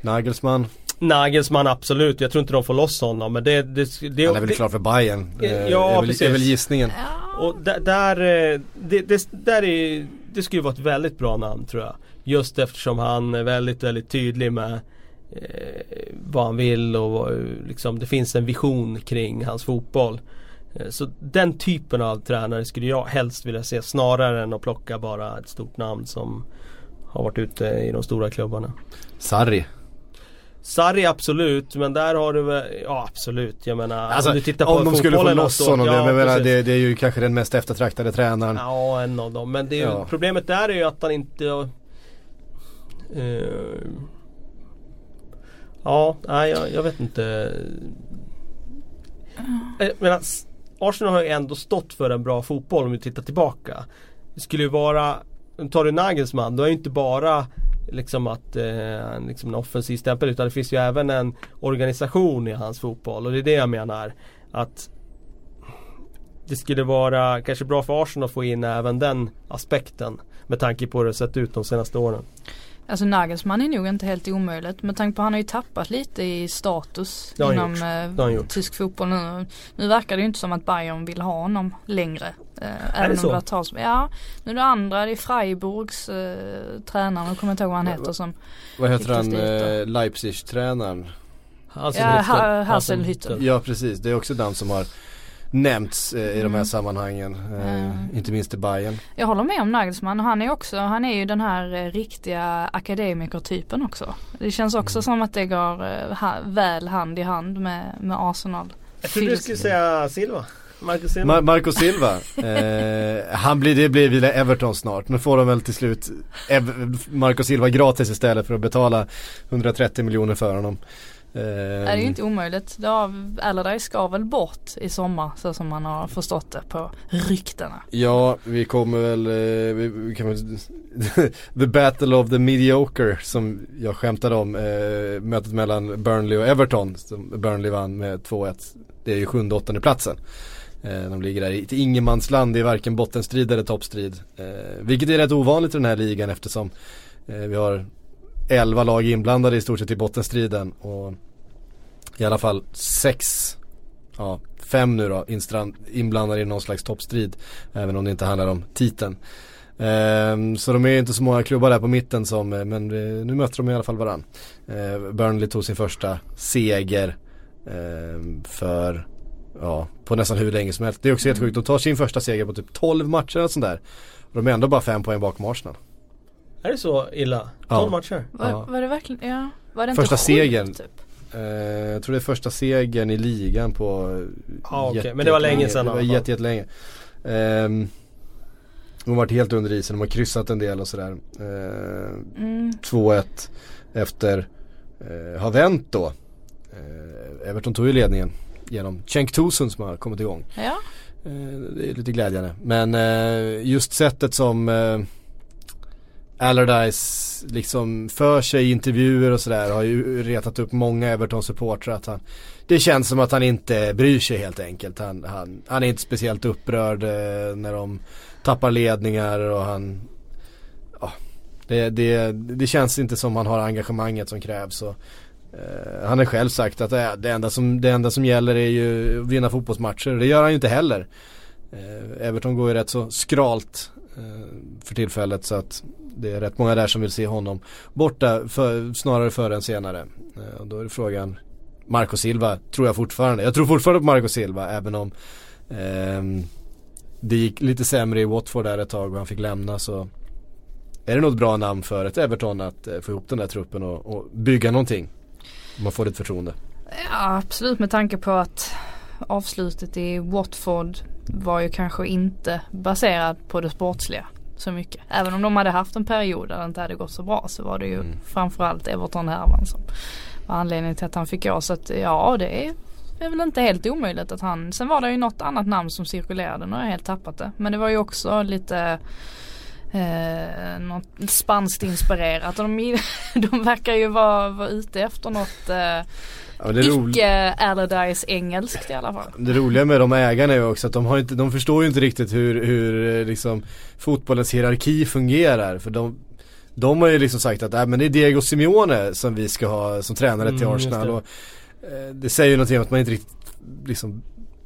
Nagelsmann, Nagelsmann absolut, jag tror inte de får loss honom men det... det, det han är väl klar för Bayern. Ja, Eh, är, väl, precis. är väl gissningen. Och där, där, eh, det, det, där är, det skulle vara ett väldigt bra namn tror jag. Just eftersom han är väldigt, väldigt tydlig med eh, vad han vill och vad, liksom, det finns en vision kring hans fotboll. Eh, så den typen av tränare skulle jag helst vilja se snarare än att plocka bara ett stort namn som har varit ute i de stora klubbarna. Sarri. Sarri absolut, men där har du väl, ja absolut. Jag menar Alltså, om du tittar på om de skulle få loss honom, ja, jag menar, det, det är ju kanske den mest eftertraktade tränaren. Ja, en av dem. Men ju, Ja. problemet där är ju att han inte... eh, ja, nej jag, jag vet inte. Jag menar, Arsenal har ju ändå stått för en bra fotboll om vi tittar tillbaka. Det skulle ju vara, tar du Nagelsmann, då är ju inte bara liksom att eh, liksom en offensiv stämpel utan det finns ju även en organisation i hans fotboll och det är det jag menar. Att det skulle vara kanske bra för Arsenal att få in även den aspekten. Med tanke på hur det sett ut de senaste åren. Alltså Nagelsmann är nog inte helt omöjligt med tanke på att han har ju tappat lite i status inom eh, tysk fotboll nu. Nu verkar det ju inte som att Bayern vill ha honom längre. Eh, även det om så? det ja. Nu är det andra, det är Freiburgs eh, tränare, jag kommer inte ihåg vad han heter som. Vad heter han, eh, Leipzig-tränaren? Alltså, Ja, Ha-. Ja precis, det är också den som har nämnts eh, i de här Mm. sammanhangen. Eh, Mm. Inte minst i Bayern. Jag håller med om Nagelsmann. Han är också, han är ju den här eh, riktiga akademikertypen också. Det känns också Mm. som att det går eh, ha, väl hand i hand med, med Arsenal. Jag trodde du skulle säga Silva. Marcus Silva. Ma- Marco Silva, eh, han blir, det blir väl Everton snart. Nu får de väl till slut Ev- Marco Silva gratis istället för att betala 130 miljoner för honom. Eh, det är ju inte omöjligt. Det Allardyce ska väl bort i sommar så som man har förstått det på ryktena. Ja, vi kommer väl, eh, vi, vi kan väl The Battle of the Mediocre som jag skämtade om. Eh, mötet mellan Burnley och Everton. Som Burnley vann med 2-1. Det är ju sjunde åttonde platsen. Eh, de ligger där i ett ingenmansland i varken bottenstrid eller toppstrid. Eh, vilket är rätt ovanligt i den här ligan eftersom eh, vi har 11 lag inblandade i stort sett i bottenstriden. Och i alla fall sex, ja fem nu då, inblandade i någon slags toppstrid. Även om det inte handlar om titeln. Ehm, så de är inte så många klubbar där på mitten som, eh, men eh, nu möter de i alla fall varann. Uh, Burnley tog sin första seger ehm, för, ja, på nästan hur länge som helst. Det är också helt sjukt, de tar sin första seger på typ 12 matcher och sånt där. Och de är ändå bara fem poäng bakom Arsenal. Är det så illa? 12 Ja. matcher? Var, Ja. var det verkligen, ja. Var det inte Första segern. Typ? Eh, jag tror det är första segern i ligan på Ja, okej. jätte- Men det var länge sedan Det var jätte, jättelänge. Um, de har varit helt under isen, de har kryssat en del och sådär. Eh, Mm. 2-1 efter, uh, har vänt då. Eh, Everton tog ju ledningen genom Cenk Tosun som har kommit igång. Ja. Eh, det är lite glädjande. Men eh, just sättet som uh, Allardyce liksom för sig i intervjuer och sådär har ju retat upp många Everton-supportrar att han Det känns som att han inte bryr sig helt enkelt. Han, han, han är inte speciellt upprörd eh, när de tappar ledningar och han Ja det, det, det känns inte som han har engagemanget som krävs och, eh, Han har själv sagt att det, det, enda som, det enda som gäller är ju att vinna fotbollsmatcher. Det gör han ju inte heller. Eh, Everton går ju rätt så skralt Eh, för tillfället så att det är rätt många där som vill se honom borta för, snarare före än senare. Eh, och då är det frågan Marco Silva tror jag fortfarande. Jag tror fortfarande på Marco Silva även om eh, det gick lite sämre i Watford där ett tag och han fick lämna så är det nog ett bra namn för ett Everton att eh, få ihop den där truppen och, och bygga någonting. Om man får ett förtroende. ja, absolut med tanke på att avslutet i Watford var ju kanske inte baserad på det sportsliga så mycket. Även om de hade haft en period där det inte hade gått så bra så var det ju Mm. framförallt Everton-härvan som var anledningen till att han fick gå. Så att ja det är, är väl inte helt omöjligt att han, sen var det ju något annat namn som cirkulerade, nu har jag helt tappat det. Men det var ju också lite eh, något spanskt inspirerat. De, de verkar ju vara, vara ute efter något eh, Ja, Icke Allardyce engelskt i alla fall. Det roliga med de ägarna är också att de, har inte, de förstår ju inte riktigt hur, hur liksom, fotbollens hierarki fungerar. För de, de har ju liksom sagt att äh, men det är Diego Simeone som vi ska ha som tränare till mm, Arsenal. Det. Och, eh, det säger ju någonting om att man inte riktigt liksom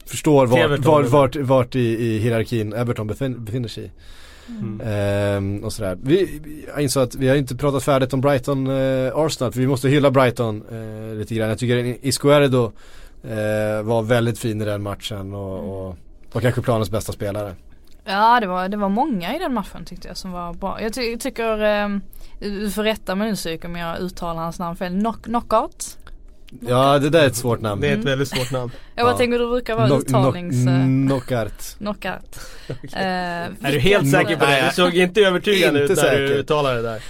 förstår vart, vart, vart, vart i, i hierarkin Everton befinner sig i. Mm. Ehm, och sådär. Vi, jag insåg att vi har inte pratat färdigt om Brighton eh, Arsenal för vi måste hylla Brighton eh, lite grann. Jag tycker Iscuerdo eh, var väldigt fin i den matchen och, mm. och var kanske planens bästa spelare. Ja det var, det var många i den matchen tyckte jag som var bra. Jag, ty jag tycker, eh, du får rätta mig nu Psyk om jag uttalar hans namn fel. Knock, knockout? Ja det där är ett svårt namn. Det är ett väldigt svårt namn. Jag bara ja. tänker det brukar vara uttalnings... Knockout. Knockout. uh, är du helt säker på det? Du såg inte övertygande ut när du uttalade det där.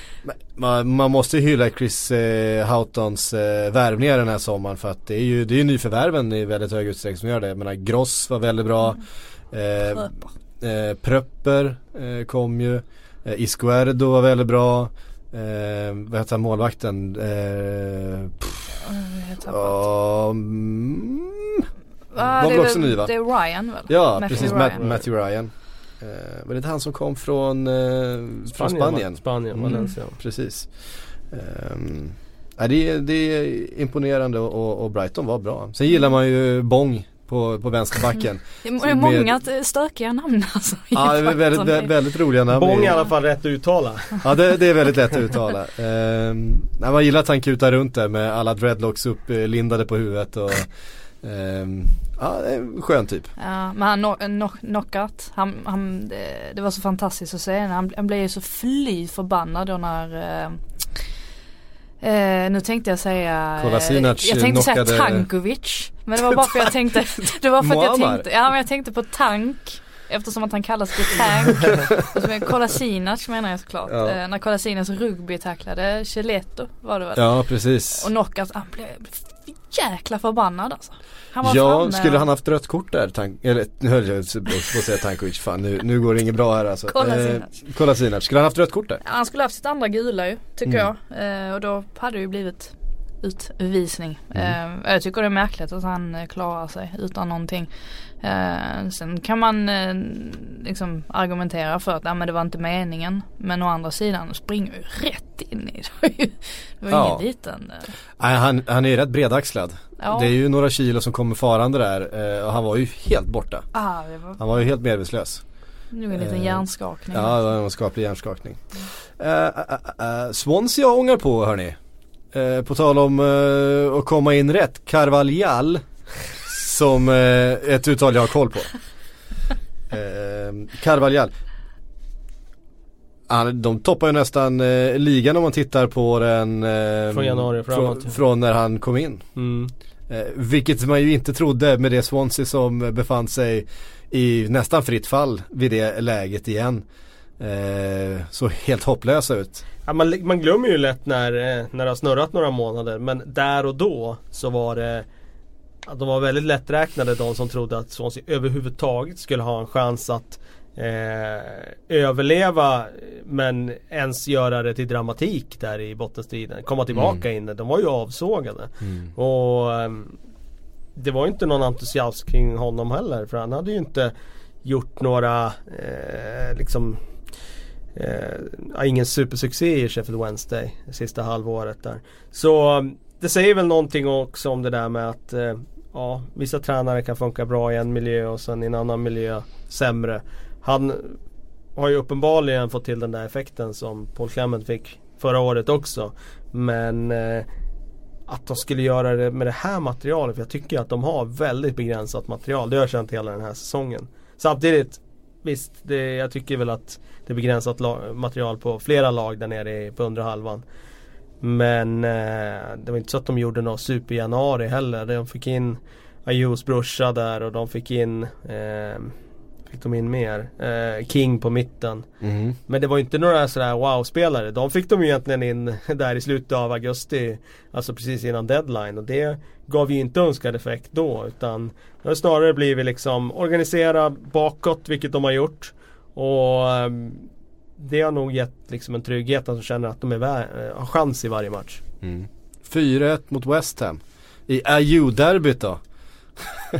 Man, man måste hylla Chris eh, Houghtons eh, värvningar den här sommaren för att det är ju det är nyförvärven i väldigt hög utsträckning som gör det. Jag menar Gross var väldigt bra. Mm. Eh, eh, Pröpper eh, kom ju. Eh, Iscuerdo var väldigt bra. Eh, vad heter målvakten? Eh, Um, var väl också ny va? Det är Ryan väl? Ja Matthew precis, Ryan. Matthew Ryan. Uh, var det inte han som kom från, uh, från Spanien? Spanien, mm. Valencia. Precis. Um, ja, det, är, det är imponerande och, och Brighton var bra. Sen gillar man ju Bong på, på vänsterbacken. Det är många med... stökiga namn alltså. Ja, det är väldigt, väldigt, väldigt roliga namn. Bång är i alla fall rätt att uttala. Ja, det, det är väldigt lätt att uttala. Ehm, man gillar att han kutar runt där med alla dreadlocks upplindade på huvudet och ehm, Ja, det är en skön typ. Ja, men han no, no, knockout, han, han, det, det, var så fantastiskt att se. Han, han blev ju så fly förbannad då när eh, Eh, nu tänkte jag säga Kolasinac Jag tänkte knockade... säga Tankovic Men det var bara för jag tänkte Det var för att jag tänkte Ja men jag tänkte på tank Eftersom att han kallas för tank. Kolasinac menar jag såklart. Ja. eh, När Kolasinac rugby tacklade Cheletto var det väl? Ja precis. Och knockout, han blev jäkla förbannad alltså han var Ja, framme. skulle han haft rött kort där? Tank, eller nu höll jag på att säga Tankovic, fan nu, nu går det inget bra här alltså. Kolasinac. Eh, Kolasinac, skulle han haft rött kort där? Han skulle haft sitt andra gula ju, tycker mm. jag. Eh, och då hade det ju blivit utvisning. Mm. Eh, jag tycker det är märkligt att han eh, klarar sig utan någonting. Eh, sen kan man eh, liksom argumentera för att ja, men det var inte meningen. Men å andra sidan springer ju rätt in i det. det var ja. ingen liten. Eh. Nej, han, han är ju rätt bredaxlad. Ja. Det är ju några kilo som kommer farande där eh, och han var ju helt borta. Ah, var... Han var ju helt medvetslös. Nu en liten hjärnskakning. Ja, det var en skaplig hjärnskakning. Mm. Swansea ångar på hörni. Eh, på tal om eh, att komma in rätt, Carvalhal som eh, ett uttal jag har koll på. Eh, Carvalhal. Han, de toppar ju nästan eh, ligan om man tittar på den eh, Från januari framåt från, från när han kom in. Mm. Eh, vilket man ju inte trodde med det Swansea som befann sig i nästan fritt fall vid det läget igen. Eh, så helt hopplösa ut. Ja, man, man glömmer ju lätt när, eh, när det har snurrat några månader men där och då så var det att de var väldigt lätträknade de som trodde att Swansea överhuvudtaget skulle ha en chans att eh, överleva men ens göra det till dramatik där i bottenstriden. Komma tillbaka mm. in. De var ju avsågade. Mm. Och eh, Det var inte någon entusiasm kring honom heller för han hade ju inte gjort några eh, liksom eh, ingen supersuccé i Sheffield Wednesday det sista halvåret där. Så um, det säger väl någonting också om det där med att eh, ja, vissa tränare kan funka bra i en miljö och sen i en annan miljö sämre. Han har ju uppenbarligen fått till den där effekten som Paul Clement fick förra året också. Men eh, att de skulle göra det med det här materialet, för jag tycker att de har väldigt begränsat material. Det har jag känt hela den här säsongen. Samtidigt, visst, det, jag tycker väl att det är begränsat material på flera lag där nere på undre halvan. Men eh, det var inte så att de gjorde något super januari heller. De fick in Ayus brorsa där och de fick in eh, Fick de in mer? Eh, King på mitten. Mm. Men det var inte några sådär wow-spelare. De fick de ju egentligen in där i slutet av augusti. Alltså precis innan deadline. Och det gav ju inte önskad effekt då. Utan det har snarare blivit liksom organisera bakåt, vilket de har gjort. Och ehm, det har nog gett liksom en trygghet att de känner att de är eh, har chans i varje match. Mm. 4-1 mot West Ham. I Ayew-derbyt då.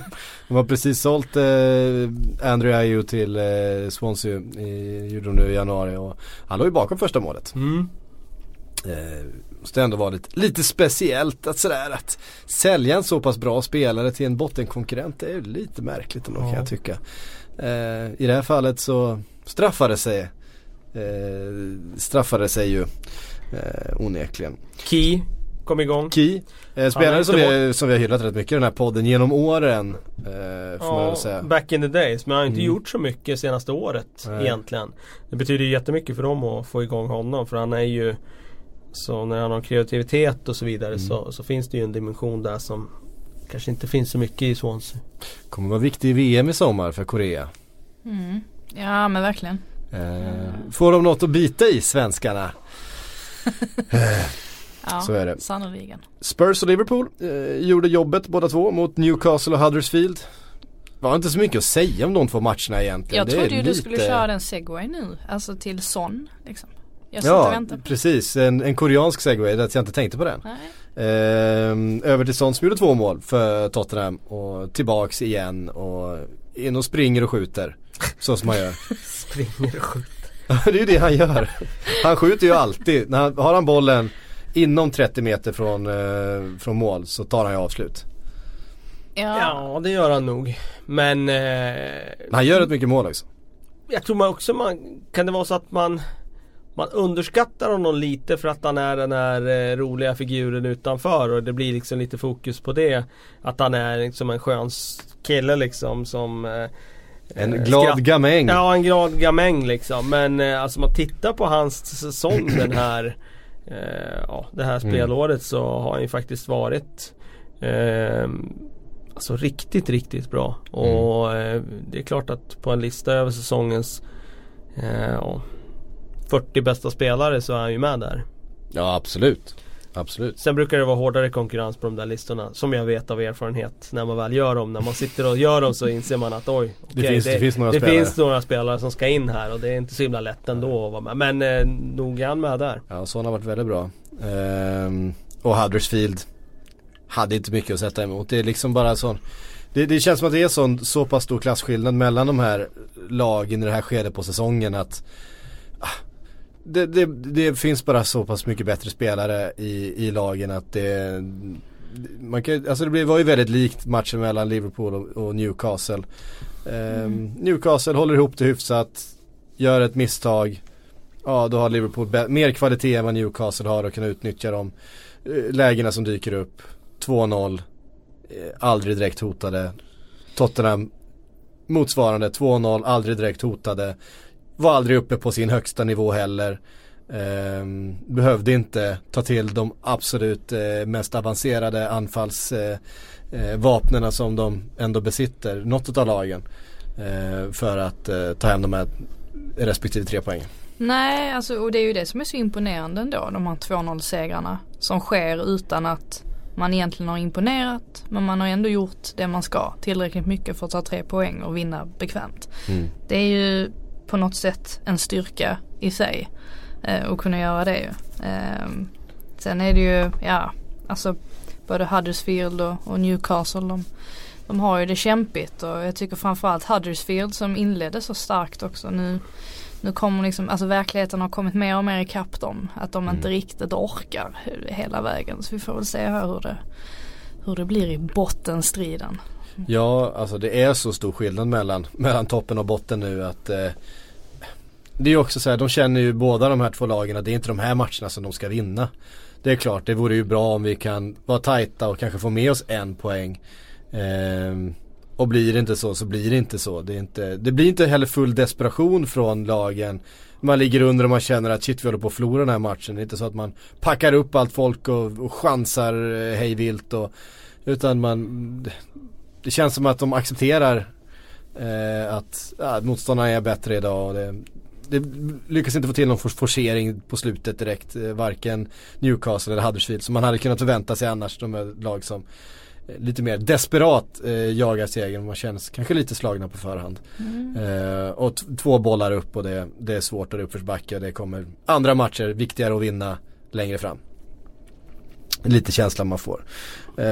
de har precis sålt eh, Andrew Ayew till eh, Swansea, i, gjorde de nu i januari och han låg ju bakom första målet. Mm. Eh, måste ändå vara lite, lite speciellt att sådär att sälja en så pass bra spelare till en bottenkonkurrent det är ju lite märkligt ändå Ja. kan jag tycka. Eh, I det här fallet så straffade sig eh, straffade sig ju eh, onekligen. Key kom igång. Key, eh, spelare som vi, som vi har hyllat rätt mycket i den här podden genom åren. Eh, får man väl säga. back in the days. Men han har inte Mm. gjort så mycket senaste året Nej. egentligen. Det betyder ju jättemycket för dem att få igång honom. För han är ju Så när han har kreativitet och så vidare Mm. så, så finns det ju en dimension där som Kanske inte finns så mycket i Swansea. Kommer vara viktig i VM i sommar för Korea. Mm. Ja men verkligen. Eh, får de något att bita i svenskarna? Ja, Så är det. Sannoliken. Spurs och Liverpool eh, gjorde jobbet båda två mot Newcastle och Huddersfield. Var inte så mycket att säga om de två matcherna egentligen. Jag Det trodde ju du lite- skulle köra den segway nu. Alltså till Son liksom. Jag Ja, precis. En, en koreansk segway, det att jag inte tänkte på den. Nej. Ehm, över till Son som gjorde två mål för Tottenham och tillbaks igen och in och springer och skjuter. Så som man gör. Springer och skjuter. Ja, det är ju det han gör. Han skjuter ju alltid. När han, har han bollen inom 30 meter från, eh, från mål så tar han ju avslut. Ja. Ja det gör han nog. Men eh, Men han gör rätt mycket mål också. Jag tror man också man Kan det vara så att man Man underskattar honom lite för att han är den här eh, roliga figuren utanför och det blir liksom lite fokus på det. Att han är liksom en skön kille liksom som eh, En eh, glad skratt- gamäng. Ja en glad gamäng liksom men eh, alltså man tittar på hans säsong den här eh, Ja det här Mm. spelåret så har han ju faktiskt varit eh, Alltså riktigt riktigt bra och eh, det är klart att på en lista över säsongens ja, 40 bästa spelare så är han ju med där. Ja absolut. Absolut. Sen brukar det vara hårdare konkurrens på de där listorna som jag vet av erfarenhet när man väl gör dem. När man sitter och gör dem så inser man att oj, okej, finns- det finns några det spelare. finns några spelare som ska in här och det är inte så himla lätt ändå att vara med. Men eh, nog är han med där. Ja, Son har varit väldigt bra. Ehm, och Huddersfield hade inte mycket att sätta emot. Det är liksom bara sån det, det känns som att det är sån, så pass stor klasskillnad mellan de här lagen i det här skedet på säsongen att det, det, det finns bara så pass mycket bättre spelare i, i lagen att det man kan, alltså det var ju väldigt likt matchen mellan Liverpool och, och Newcastle. Ehm, Newcastle håller ihop det hyfsat, gör ett misstag. Ja då har Liverpool mer kvalitet än vad Newcastle har och kan utnyttja de eh, lägena som dyker upp. 2-0, eh, aldrig direkt hotade. Tottenham motsvarande 2-0, aldrig direkt hotade. Var aldrig uppe på sin högsta nivå heller. Ehm, behövde inte ta till de absolut eh, mest avancerade anfallsvapnen eh, eh, vapnena som de ändå besitter, något av lagen. För att ta hem de här respektive tre poängen. Nej, alltså och det är ju det som är så imponerande ändå. De här 2-0 segrarna. Som sker utan att man egentligen har imponerat. Men man har ändå gjort det man ska. Tillräckligt mycket för att ta tre poäng och vinna bekvämt. Mm. Det är ju på något sätt en styrka i sig. Eh, att kunna göra det ju. Eh, sen är det ju, ja, alltså både Huddersfield och, och Newcastle de, de har ju det kämpigt och jag tycker framförallt Huddersfield som inledde så starkt också nu nu kommer liksom, alltså verkligheten har kommit mer och mer ikapp dem. Att de inte riktigt orkar hela vägen. Så vi får väl se här hur det, hur det blir i bottenstriden. Ja, alltså det är så stor skillnad mellan, mellan toppen och botten nu att eh, det är ju också så här, de känner ju båda de här två lagen att det är inte de här matcherna som de ska vinna. Det är klart, det vore ju bra om vi kan vara tajta och kanske få med oss en poäng. Ehm, och blir det inte så så blir det inte så. Det, är inte, det blir inte heller full desperation från lagen. Man ligger under och man känner att shit vi håller på att förlora den här matchen. Det är inte så att man packar upp allt folk och, och chansar eh, hej vilt och Utan man Det känns som att de accepterar eh, att ja, motståndarna är bättre idag och det, det lyckas inte få till någon for- forcering på slutet direkt. Eh, varken Newcastle eller Huddersfield som man hade kunnat förvänta sig annars. De är lag som lite mer desperat eh, jagar segern. Man känns kanske lite slagna på förhand. Mm. Eh, och två bollar upp och det, det är svårt att uppförsbacka. Det kommer andra matcher viktigare att vinna längre fram. Lite känslan man får. Eh,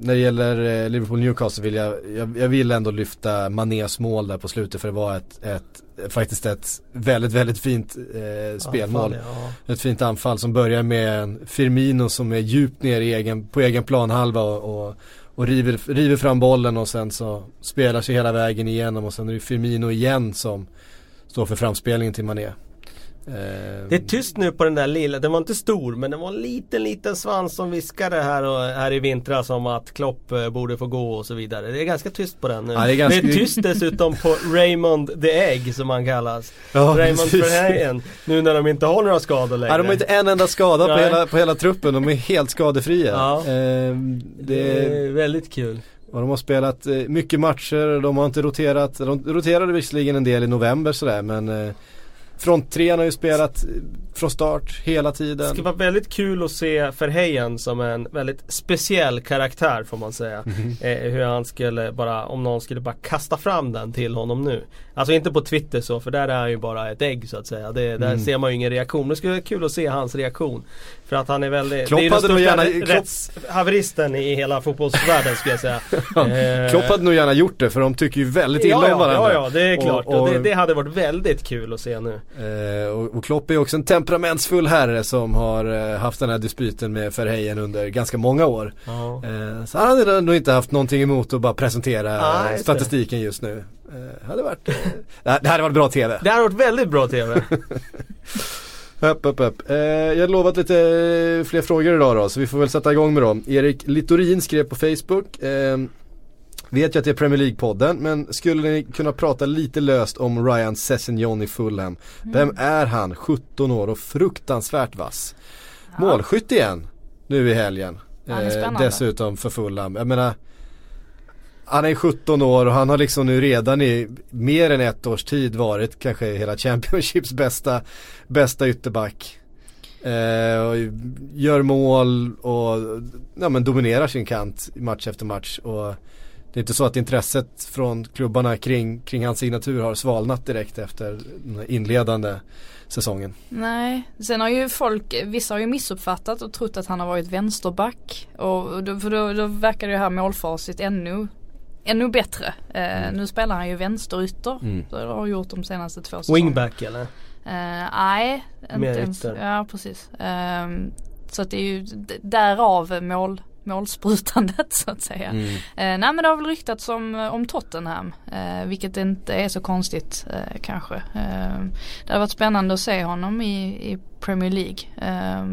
när det gäller eh, Liverpool-Newcastle vill jag, jag, jag, vill ändå lyfta Manés mål där på slutet för det var ett, ett faktiskt ett väldigt, väldigt fint eh, spelmål. Anfall, ja. Ett fint anfall som börjar med Firmino som är djupt ner i egen, på egen planhalva och, och, och river, river fram bollen och sen så spelar sig hela vägen igenom och sen är det Firmino igen som står för framspelningen till Mané. Det är tyst nu på den där lilla, den var inte stor men det var en liten liten svans som viskade här, och, här i vintras om att Klopp eh, borde få gå och så vidare. Det är ganska tyst på den nu. Ja, det, är ganska... det, är tyst dessutom på Raymond the Egg som han kallas. Ja, Raymond Verheyen. Nu när de inte har några skador längre. Ja, de har inte en enda skada på hela, på hela truppen. De är helt skadefria. Ja. Ehm, det... det är väldigt kul. Och de har spelat eh, mycket matcher, de har inte roterat. De roterade visserligen en del i november sådär men eh, Fronttrean har ju spelat från start hela tiden. Det ska vara väldigt kul att se Verheyen som en väldigt speciell karaktär får man säga. Mm -hmm. eh, hur han skulle bara, om någon skulle bara kasta fram den till honom nu. Alltså inte på Twitter så för där är han ju bara ett ägg så att säga. Det, där mm. ser man ju ingen reaktion. Men det skulle vara kul att se hans reaktion. För att han är väldigt, Klopp det är hade nog gärna, rättshaveristen i hela fotbollsvärlden skulle jag säga. eh, Klopp hade nog gärna gjort det för de tycker ju väldigt illa ja, om varandra. Ja, ja, det är klart. Och, och, och det, det, hade varit väldigt kul att se nu. Eh, och, och Klopp är också en temperamentsfull herre som har eh, haft den här dispyten med Verheyen under ganska många år. Ja. Eh, så han hade nog inte haft någonting emot att bara presentera ah, statistiken just nu. Eh, hade varit, det hade varit bra TV. Det hade varit väldigt bra TV. Upp, upp, upp. Eh, jag har lovat lite fler frågor idag då, så vi får väl sätta igång med dem. Erik Littorin skrev på Facebook eh, Vet jag att det är Premier League-podden, men skulle ni kunna prata lite löst om Ryan Sessignon i Fulham? Mm. Vem är han? 17 år och fruktansvärt vass. Ja. Målskytt igen nu i helgen. Eh, dessutom för Fulham. Jag menar, han är 17 år och han har liksom nu redan i mer än ett års tid varit kanske hela Championships bästa, bästa ytterback. Eh, och gör mål och ja, men dominerar sin kant match efter match. Och det är inte så att intresset från klubbarna kring, kring hans signatur har svalnat direkt efter den inledande säsongen. Nej, sen har ju folk, vissa har ju missuppfattat och trott att han har varit vänsterback. Och då, för då, då verkar det här målfacit ännu ännu bättre. Eh, mm. Nu spelar han ju vänsterytter. Mm. Det har han gjort de senaste två säsongerna. Wingback eller? Eh, nej, inte ens. Ja precis. Eh, så att det är ju därav mål målsprutandet så att säga. Mm. Eh, nej men det har väl ryktats om, om Tottenham. Eh, vilket inte är så konstigt eh, kanske. Eh, det har varit spännande att se honom i, i Premier League. Eh,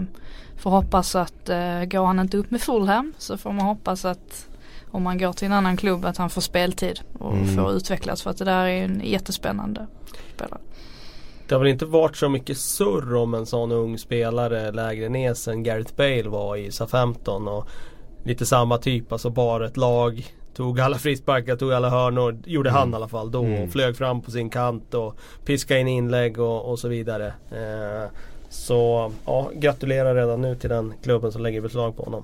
får hoppas att eh, går han inte upp med Fulham så får man hoppas att om man går till en annan klubb att han får speltid och mm. får utvecklas för att det där är en jättespännande spelare. Det har väl inte varit så mycket surr om en sån ung spelare lägre ner sen Gareth Bale var i SA-15 och lite samma typ, alltså bara ett lag Tog alla frisparkar, tog alla hörnor, gjorde mm. han i alla fall då mm. och flög fram på sin kant och piskade in inlägg och, och så vidare. Eh, så ja, gratulerar redan nu till den klubben som lägger beslag på honom.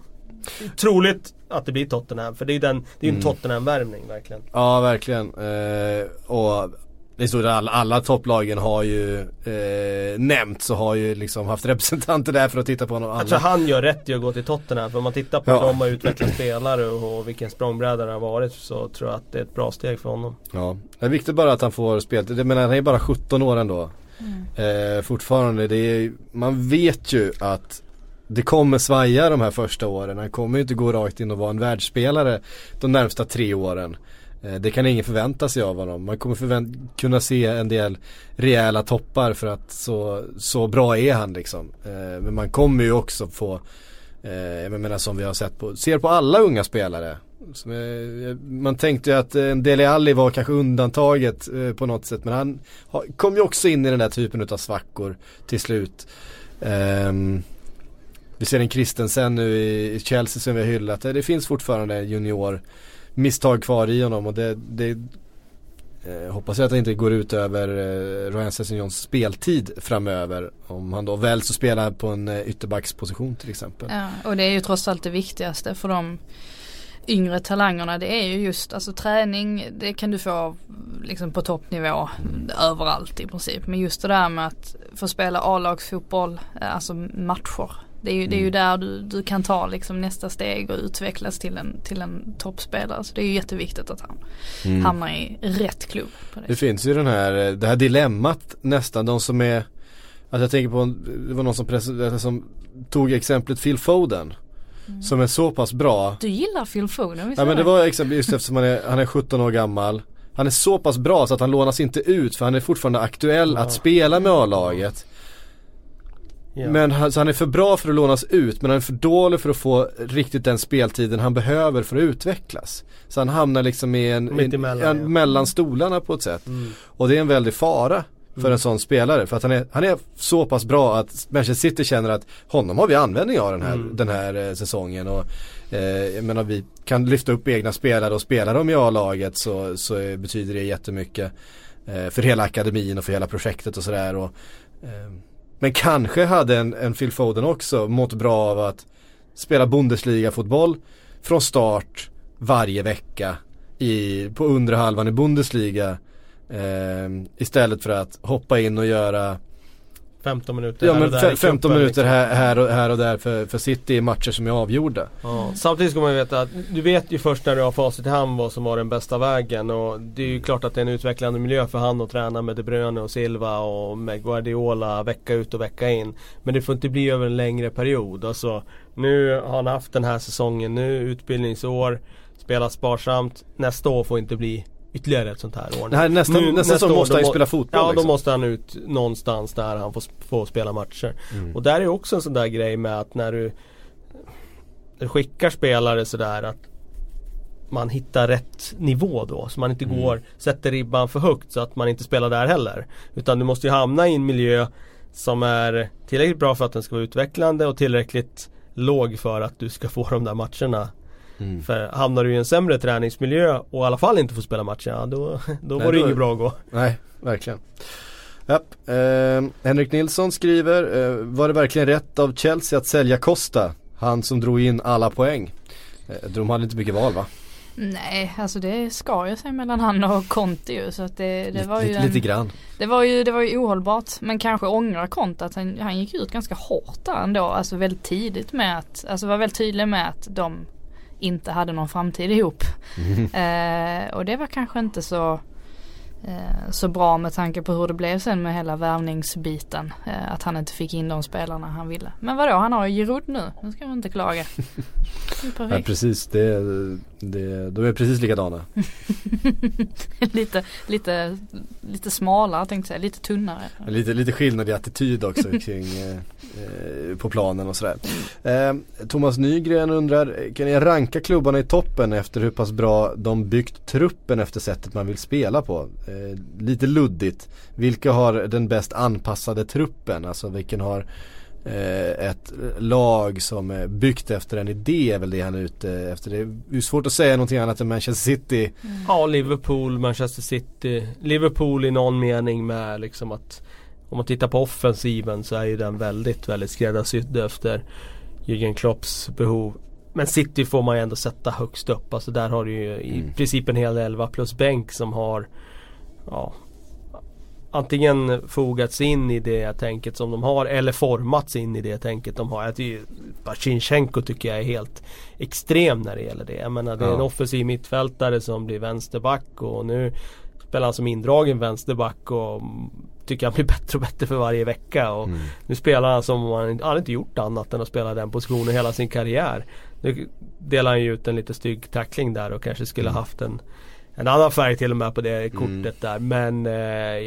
Troligt att det blir Tottenham för det är ju den, det är mm. en Tottenham-värvning verkligen. Ja verkligen. Eh, och det är så att alla, alla topplagen har ju eh, nämnts och har ju liksom haft representanter där för att titta på honom. Jag tror han gör rätt i att gå till Tottenham. För om man tittar på ja. hur de har utvecklat spelare och, och vilken språngbräda det har varit så tror jag att det är ett bra steg för honom. Ja, det är viktigt bara att han får spel. Jag menar han är bara 17 år ändå. Mm. Eh, fortfarande, det är, man vet ju att det kommer svaja de här första åren. Han kommer ju inte gå rakt in och vara en världsspelare de närmsta tre åren. Eh, det kan ingen förvänta sig av honom. Man kommer kunna se en del rejäla toppar för att så, så bra är han liksom. Eh, men man kommer ju också få, eh, jag menar som vi har sett på, ser på alla unga spelare. Eh, man tänkte ju att eh, Dele Alli var kanske undantaget på något sätt men han kom ju också in i den där typen av svackor till slut. Ehm, vi ser en Kristensen nu i Chelsea som vi har hyllat. Det finns fortfarande junior misstag kvar i honom och det, det Eh, hoppas jag att det inte går ut över eh, Ryan Sessegnons speltid framöver. Om han då väljs att spela på en eh, ytterbacksposition till exempel. Ja, och det är ju trots allt det viktigaste för de yngre talangerna. Det är ju just alltså träning, det kan du få liksom på toppnivå överallt i princip. Men just det där med att få spela A-lagsfotboll, eh, alltså matcher. Det är ju, det är ju där du, du kan ta liksom nästa steg och utvecklas till en, till en toppspelare. Så det är ju jätteviktigt att han Mm. hamnar i rätt klubb. Det. Det finns ju den här, eh, det här dilemmat nästan, de som är Alltså jag tänker på, det var någon som, pres- som tog exemplet Phil Foden Som är så pass bra Du gillar Phil Foden, visst Ja men det var exempel just eftersom han är, han är 17 år gammal Han är så pass bra så att han lånas inte ut för han är fortfarande aktuell att spela med A-laget Ja. Men han, så han är för bra för att lånas ut men han är för dålig för att få riktigt den speltiden han behöver för att utvecklas. Så han hamnar liksom i en, i- en, ja. mellan stolarna på ett sätt. Mm. Och det är en väldig fara för en sån spelare. För att han är, han är så pass bra att Manchester City känner att honom har vi användning av den här, Mm. den här eh, säsongen. Och, eh, jag menar vi kan lyfta upp egna spelare och spela dem i A-laget så, så betyder det jättemycket. Eh, för hela akademin och för hela projektet och sådär. Och, eh, men kanske hade en, en Phil Foden också mått bra av att spela Bundesliga-fotboll från start varje vecka i, på undre halvan i Bundesliga. Eh, istället för att hoppa in och göra 15 minuter ja, här och där i fe- 15 cupen, minuter liksom. här, här, och, här och där för, för City i matcher som är avgjorda. Ja. Samtidigt ska man ju veta att du vet ju först när du har facit i hand vad som var den bästa vägen och det är ju klart att det är en utvecklande miljö för han att träna med De Bruyne och Silva och med Guardiola vecka ut och vecka in. Men det får inte bli över en längre period. Alltså, nu har han haft den här säsongen nu, utbildningsår, spelat sparsamt. Nästa år får inte bli ytterligare ett sånt här år. Det här, nästa, Nu- nästa säsong år, måste då han ju spela fotboll Ja, då liksom. måste han ut någonstans där han får, får spela matcher. Mm. Och där är också en sån där grej med att när du, du skickar spelare sådär att man hittar rätt nivå då. Så man inte Mm. går, sätter ribban för högt så att man inte spelar där heller. Utan du måste ju hamna i en miljö som är tillräckligt bra för att den ska vara utvecklande och tillräckligt låg för att du ska få de där matcherna. Mm. För hamnar du i en sämre träningsmiljö och i alla fall inte får spela matcherna då, då Nej, var det då- inget bra att gå. Nej, verkligen. Japp. Eh, Henrik Nilsson skriver, eh, var det verkligen rätt av Chelsea att sälja Costa? Han som drog in alla poäng. Eh, de hade inte mycket val va? Nej, alltså det skar ju sig mellan han och Conte ju så att det, det var ju lite, en, lite grann. Det var ju, det var ju ohållbart men kanske ångrar Conte att han, han gick ut ganska hårt där ändå. Alltså väldigt tidigt med att, alltså var väldigt tydlig med att de inte hade någon framtid ihop. Eh, och det var kanske inte så eh, så bra med tanke på hur det blev sen med hela värvningsbiten. Eh, att han inte fick in de spelarna han ville. Men vadå, han har ju Giroud nu. Nu ska man inte klaga. Det är Ja, precis, det, det, de är precis likadana. lite, lite, lite smalare tänkte jag säga, lite tunnare. Lite, lite skillnad i attityd också kring eh, på planen och sådär. Eh, Thomas Nygren undrar, kan ni ranka klubbarna i toppen efter hur pass bra de byggt truppen efter sättet man vill spela på? Eh, lite luddigt. Vilka har den bäst anpassade truppen? Alltså vilken har ett lag som är byggt efter en idé är väl det han är ute efter. Det är svårt att säga någonting annat än Manchester City. Ja, Liverpool, Manchester City. Liverpool i någon mening med liksom att om man tittar på offensiven så är ju den väldigt, väldigt skräddarsydd efter Jürgen Klopps behov. Men City får man ju ändå sätta högst upp. Alltså där har du ju i Mm. princip en hel elva plus bänk som har ja, antingen fogats in i det tänket som de har eller formats in i det tänket de har. Jag tycker jag är helt extrem när det gäller det. Jag menar det är en Ja. offensiv mittfältare som blir vänsterback och nu spelar han som indragen vänsterback och tycker han blir bättre och bättre för varje vecka. Och Mm. Nu spelar han som om han, han inte gjort annat än att spela den positionen hela sin karriär. Nu delar han ju ut en lite stygg tackling där och kanske skulle Mm. haft en en annan färg till och med på det kortet Mm. där. Men eh,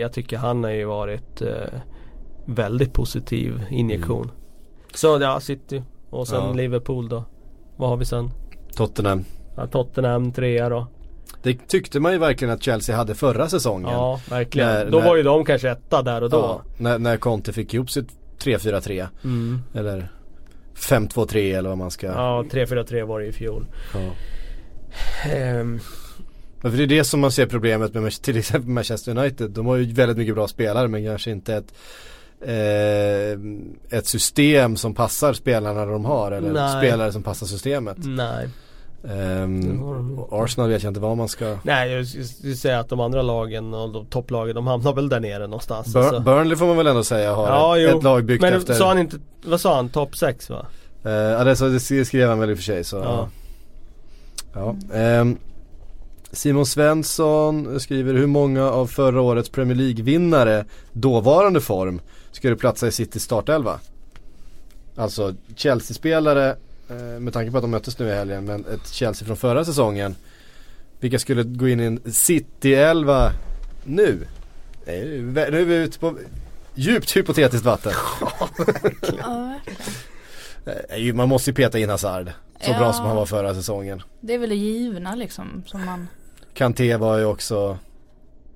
jag tycker han har ju varit eh, väldigt positiv injektion. Så ja, City och sen Ja. Liverpool då. Vad har vi sen? Tottenham. Ja, Tottenham trea då. Det tyckte man ju verkligen att Chelsea hade förra säsongen. Ja, verkligen. När- då när- var ju de kanske etta där och då. Ja, när, när Conte fick ihop sitt 3-4-3 Mm. eller 5-2-3 eller vad man ska Ja, 3-4-3 var det i fjol. Ja. Ehm, Ja, för det är det som man ser problemet med till exempel Manchester United. De har ju väldigt mycket bra spelare men kanske inte ett eh, ett system som passar spelarna de har eller Nej. spelare som passar systemet. Nej. Och Arsenal vet jag inte vad man ska Nej jag skulle säga att de andra lagen och de topplagen de hamnar väl där nere någonstans. Bur- alltså. Burnley får man väl ändå säga har Ja, ett, ett lag byggt Men efter sa han inte, vad sa han? Topp 6 va? Eh, Ja det, så, det skrev han väl i och för sig så Ja. ja. Ehm, Simon Svensson skriver hur många av förra årets Premier League-vinnare dåvarande form skulle platsa i Citys startelva? Alltså Chelsea-spelare eh, med tanke på att de möttes nu i helgen men ett Chelsea från förra säsongen Vilka skulle gå in i en City-elva nu? Nu är vi ute på djupt hypotetiskt vatten. Ja, verkligen. Eh, Man måste ju peta in Hazard. Så Ja. bra som han var förra säsongen. Det är väl det givna liksom som man Kanté var ju också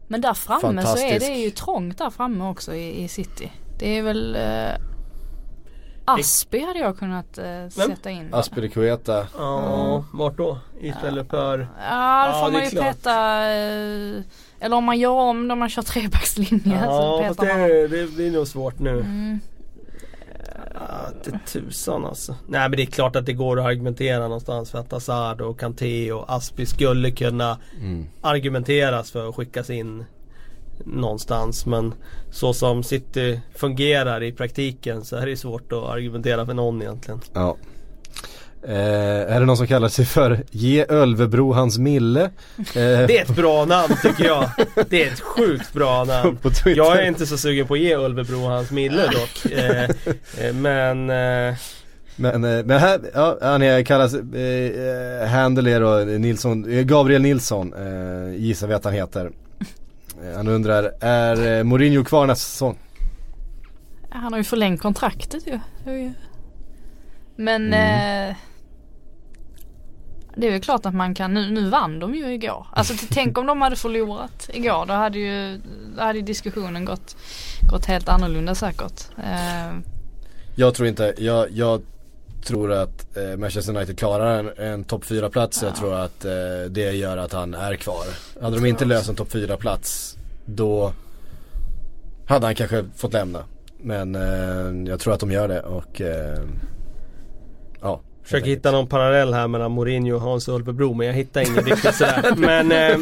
Men där framme så är det ju trångt där framme också i, i city. Det är väl eh, Aspi hade jag kunnat eh, sätta in. där. Aspelekueta. Ja, vart då? Istället för? Ja då Ja, får det man ju klart. peta eh, Eller om man gör om när man kör trebackslinje Ja, så petar man det, det blir nog svårt nu. mm. Ja, det tusan alltså. Nej men det är klart att det går att argumentera någonstans för att Hazard och Kanté och Aspi skulle kunna Mm. argumenteras för att skickas in någonstans. Men så som City fungerar i praktiken så är det svårt att argumentera för någon egentligen. Ja. Eh, är det någon som kallar sig för Ge Ölvebro hans mille? Eh, Det är ett bra namn tycker jag. Det är ett sjukt bra namn. på Twitter. Jag är inte så sugen på att ge Ulvebro hans mille dock. Eh, eh, men eh, Men, eh, men här, ja, han är, kallas, eh, handle är då Nilsson, Gabriel Nilsson, eh, gissar vi att han heter. Han undrar, är Mourinho kvar nästa säsong? Han har ju förlängt kontraktet ju- Men Mm. eh, Det är väl klart att man kan, nu, nu vann de ju igår. Alltså tänk om de hade förlorat igår. Då hade ju, då hade diskussionen gått, gått helt annorlunda säkert. Eh, Jag tror inte, jag, jag tror att eh, Manchester United klarar en, en topp 4 plats. Jag tror att eh, det gör att han är kvar. Hade de inte löst en topp 4 plats då hade han kanske fått lämna. Men eh, jag tror att de gör det och eh, ja. Försöker hitta någon parallell här mellan Mourinho och Hans Ulvebro men jag hittar ingen riktigt sådär. Men, eh,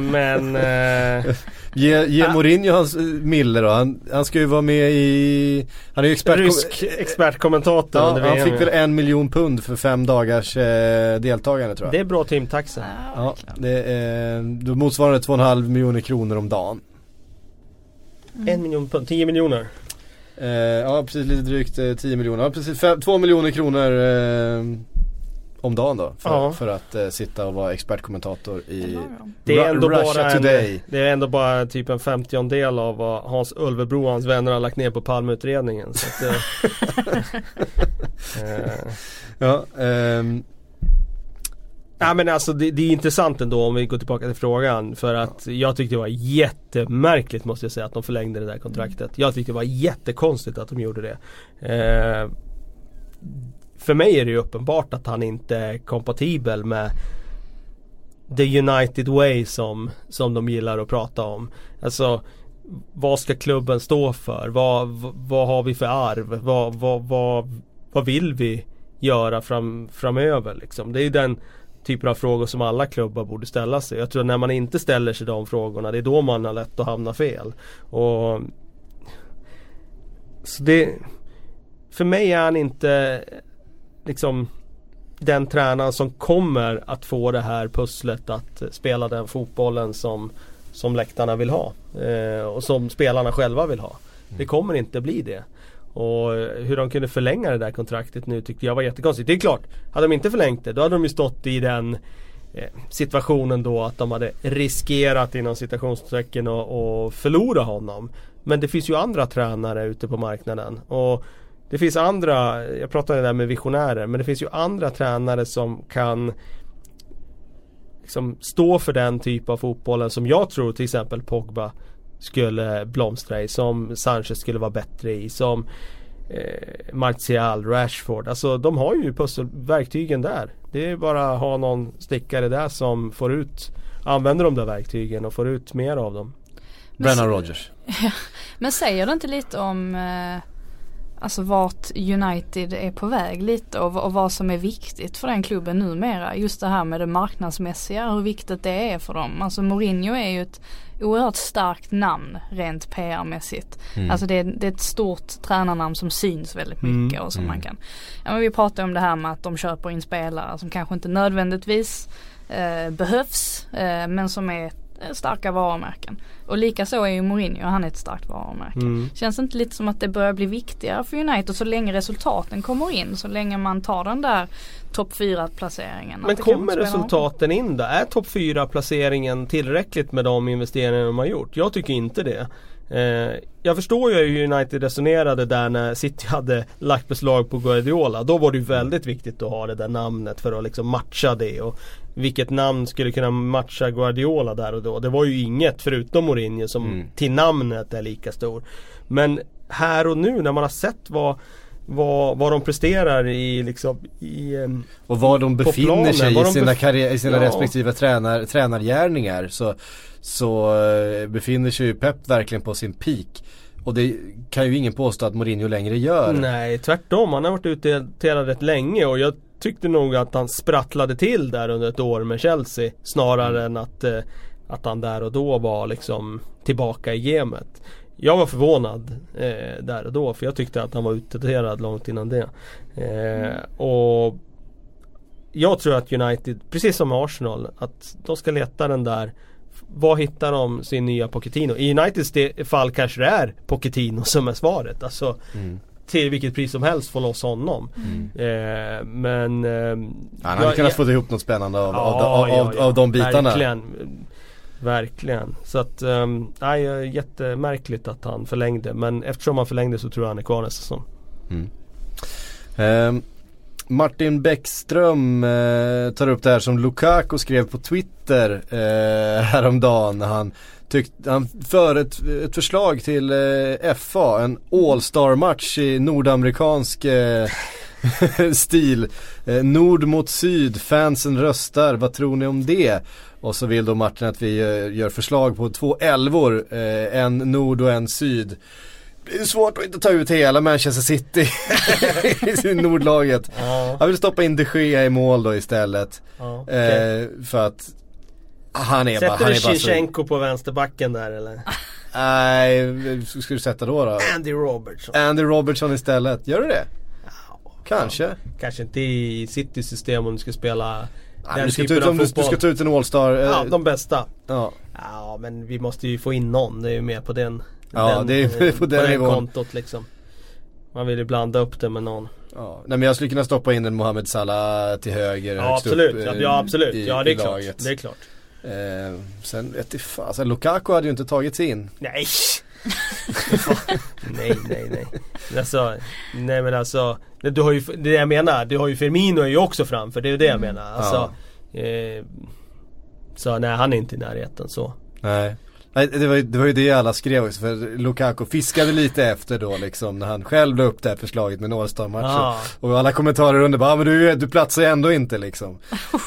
men eh, Ge, ge Ah. Mourinho hans eh, mille då. Han, han ska ju vara med i, han är ju expert rysk expertkommentator Ja, han fick väl en miljon pund för fem dagars eh, deltagande tror jag. Det är bra timtaxa. Ja, det då motsvarar det 2,5 miljoner kronor om dagen. En miljon pund, 10 miljoner. Eh, ja, precis lite drygt eh, 10 miljoner. Ja, precis 2 miljoner kronor eh, om dagen då. För, Ja. för att eh, sitta och vara expertkomentator i Det är ändå Russia bara en, Today. Det är ändå bara typ en femtiondel av vad Hans Ulvebro och hans vänner har lagt ner på Palmeutredningen. Så att, eh, eh, Ja, ehm, Nej men alltså det, det är intressant ändå om vi går tillbaka till frågan. För att jag tyckte det var jättemärkligt måste jag säga att de förlängde det där kontraktet. Jag tyckte det var jättekonstigt att de gjorde det. Eh, för mig är det ju uppenbart att han inte är kompatibel med The United Way som, som de gillar att prata om. Alltså vad ska klubben stå för? Vad, vad, vad har vi för arv? Vad, vad, vad, vad vill vi göra fram, framöver liksom? Det är ju den typen av frågor som alla klubbar borde ställa sig. Jag tror att när man inte ställer sig de frågorna det är då man har lätt att hamna fel. Och så det För mig är han inte liksom den tränaren som kommer att få det här pusslet att spela den fotbollen som, som läktarna vill ha. Eh, och som spelarna själva vill ha. Det kommer inte bli det. Och hur de kunde förlänga det där kontraktet nu tyckte jag var jättekonstigt. Det är klart, hade de inte förlängt det då hade de ju stått i den eh, situationen då att de hade riskerat inom citationstecken och, och förlora honom. Men det finns ju andra tränare ute på marknaden. Och det finns andra, jag pratade där med visionärer, men det finns ju andra tränare som kan liksom stå för den typ av fotbollen som jag tror till exempel Pogba skulle blomstra i. Som Sanchez skulle vara bättre i. Som eh, Martial, Rashford. Alltså de har ju pusselverktygen där. Det är bara att ha någon stickare där som får ut använder de där verktygen och får ut mer av dem. Brennan Rogers. Men säger det inte lite om eh, Alltså vart United är på väg lite och, och vad som är viktigt för den klubben numera. Just det här med det marknadsmässiga, hur viktigt det är för dem. Alltså Mourinho är ju ett oerhört starkt namn rent PR-mässigt. Mm. Alltså det är, det är, ett stort tränarnamn som syns väldigt mycket mm. och som mm. man kan. Ja men vi pratar om det här med att de köper in spelare som kanske inte nödvändigtvis eh, behövs eh, men som är Eh, starka varumärken. Och likaså är ju Mourinho, han är ett starkt varumärke. Mm. Känns det inte lite som att det börjar bli viktigare för United så länge resultaten kommer in, så länge man tar den där topp 4 placeringen. Men kommer resultaten in då? Är topp 4 placeringen tillräckligt med de investeringar de har gjort? Jag tycker inte det. Eh, jag förstår ju hur United resonerade där när City hade lagt beslag på Guardiola. Då var det ju väldigt viktigt att ha det där namnet för att liksom matcha det. Och vilket namn skulle kunna matcha Guardiola där och då. Det var ju inget förutom Mourinho som mm. till namnet är lika stor. Men här och nu när man har sett vad vad, vad de presterar i liksom i, Och var de befinner planen, sig i sina, karriär, i sina ja. respektive tränar, tränargärningar så, så eh, befinner sig ju Pep verkligen på sin peak. Och det kan ju ingen påstå att Mourinho längre gör. Nej tvärtom, han har varit ute rätt länge och jag tyckte nog att han sprattlade till där under ett år med Chelsea snarare mm. än att, eh, att han där och då var liksom tillbaka i gamet. Jag var förvånad eh, där och då för jag tyckte att han var utdaterad långt innan det. Eh, och jag tror att United, precis som Arsenal, att de ska leta den där Var hittar de sin nya Pochettino? I Uniteds fall kanske det är Pochettino som är svaret. Alltså, mm till vilket pris som helst få loss honom. Mm. Eh, men... Eh, Han hade kunnat få ihop något spännande av, ja, av, av, ja, ja. av de bitarna. Verkligen. Verkligen. Så att, um, nej, eh, jättemärkligt att han förlängde. Men eftersom han förlängde så tror jag han är kvar nästa säsong. Mm. Um, Martin Bäckström eh, tar upp det här som Lukaku skrev på Twitter eh, häromdagen när han tyckte, han för ett, ett förslag till eh, FA, en All-star match i nordamerikansk eh, stil. Eh, nord mot syd, fansen röstar, vad tror ni om det? Och så vill då Martin att vi eh, gör förslag på två elvor, eh, en nord och en syd. Det är svårt att inte ta ut hela Manchester City i nordlaget. Ja. Jag vill stoppa in de Gea i mål då istället. Ja, okay. eh, för att han är Sätter bara, han du Shevchenko på vänsterbacken där eller? Nej, ska du sätta då då? Andy Robertson. Andy Robertson istället, gör du det? Ja, Kanske. Kanske inte i City system om du ska spela Nej, du, ska ta ut, om du, du ska ta ut en All-star. Eh, ja, de bästa. Ja. ja, men vi måste ju få in någon. Det är ju mer på den. Ja, den, det är på, på den, den kontot liksom. Man vill ju blanda upp det med någon. Ja, nej men jag skulle kunna stoppa in en Mohamed Salah till höger Ja absolut, upp, ja, absolut. I, ja det är klart. Det är klart. Eh, sen vet jag fan, alltså Lukaku hade ju inte tagit sig in. Nej! nej, nej, nej. Alltså, nej men alltså. Du har ju, det jag menar, du har ju Firmino är ju också framför. Det är ju det jag mm. menar. Alltså, ja. eh, så nej, han är inte i närheten så. Nej. Nej, det var, det var ju det alla skrev också för Lukaku fiskade lite efter då liksom när han själv la upp det här förslaget med nålstar matcher ah. Och alla kommentarer under bara, ah, men du, du platsar ju ändå inte liksom.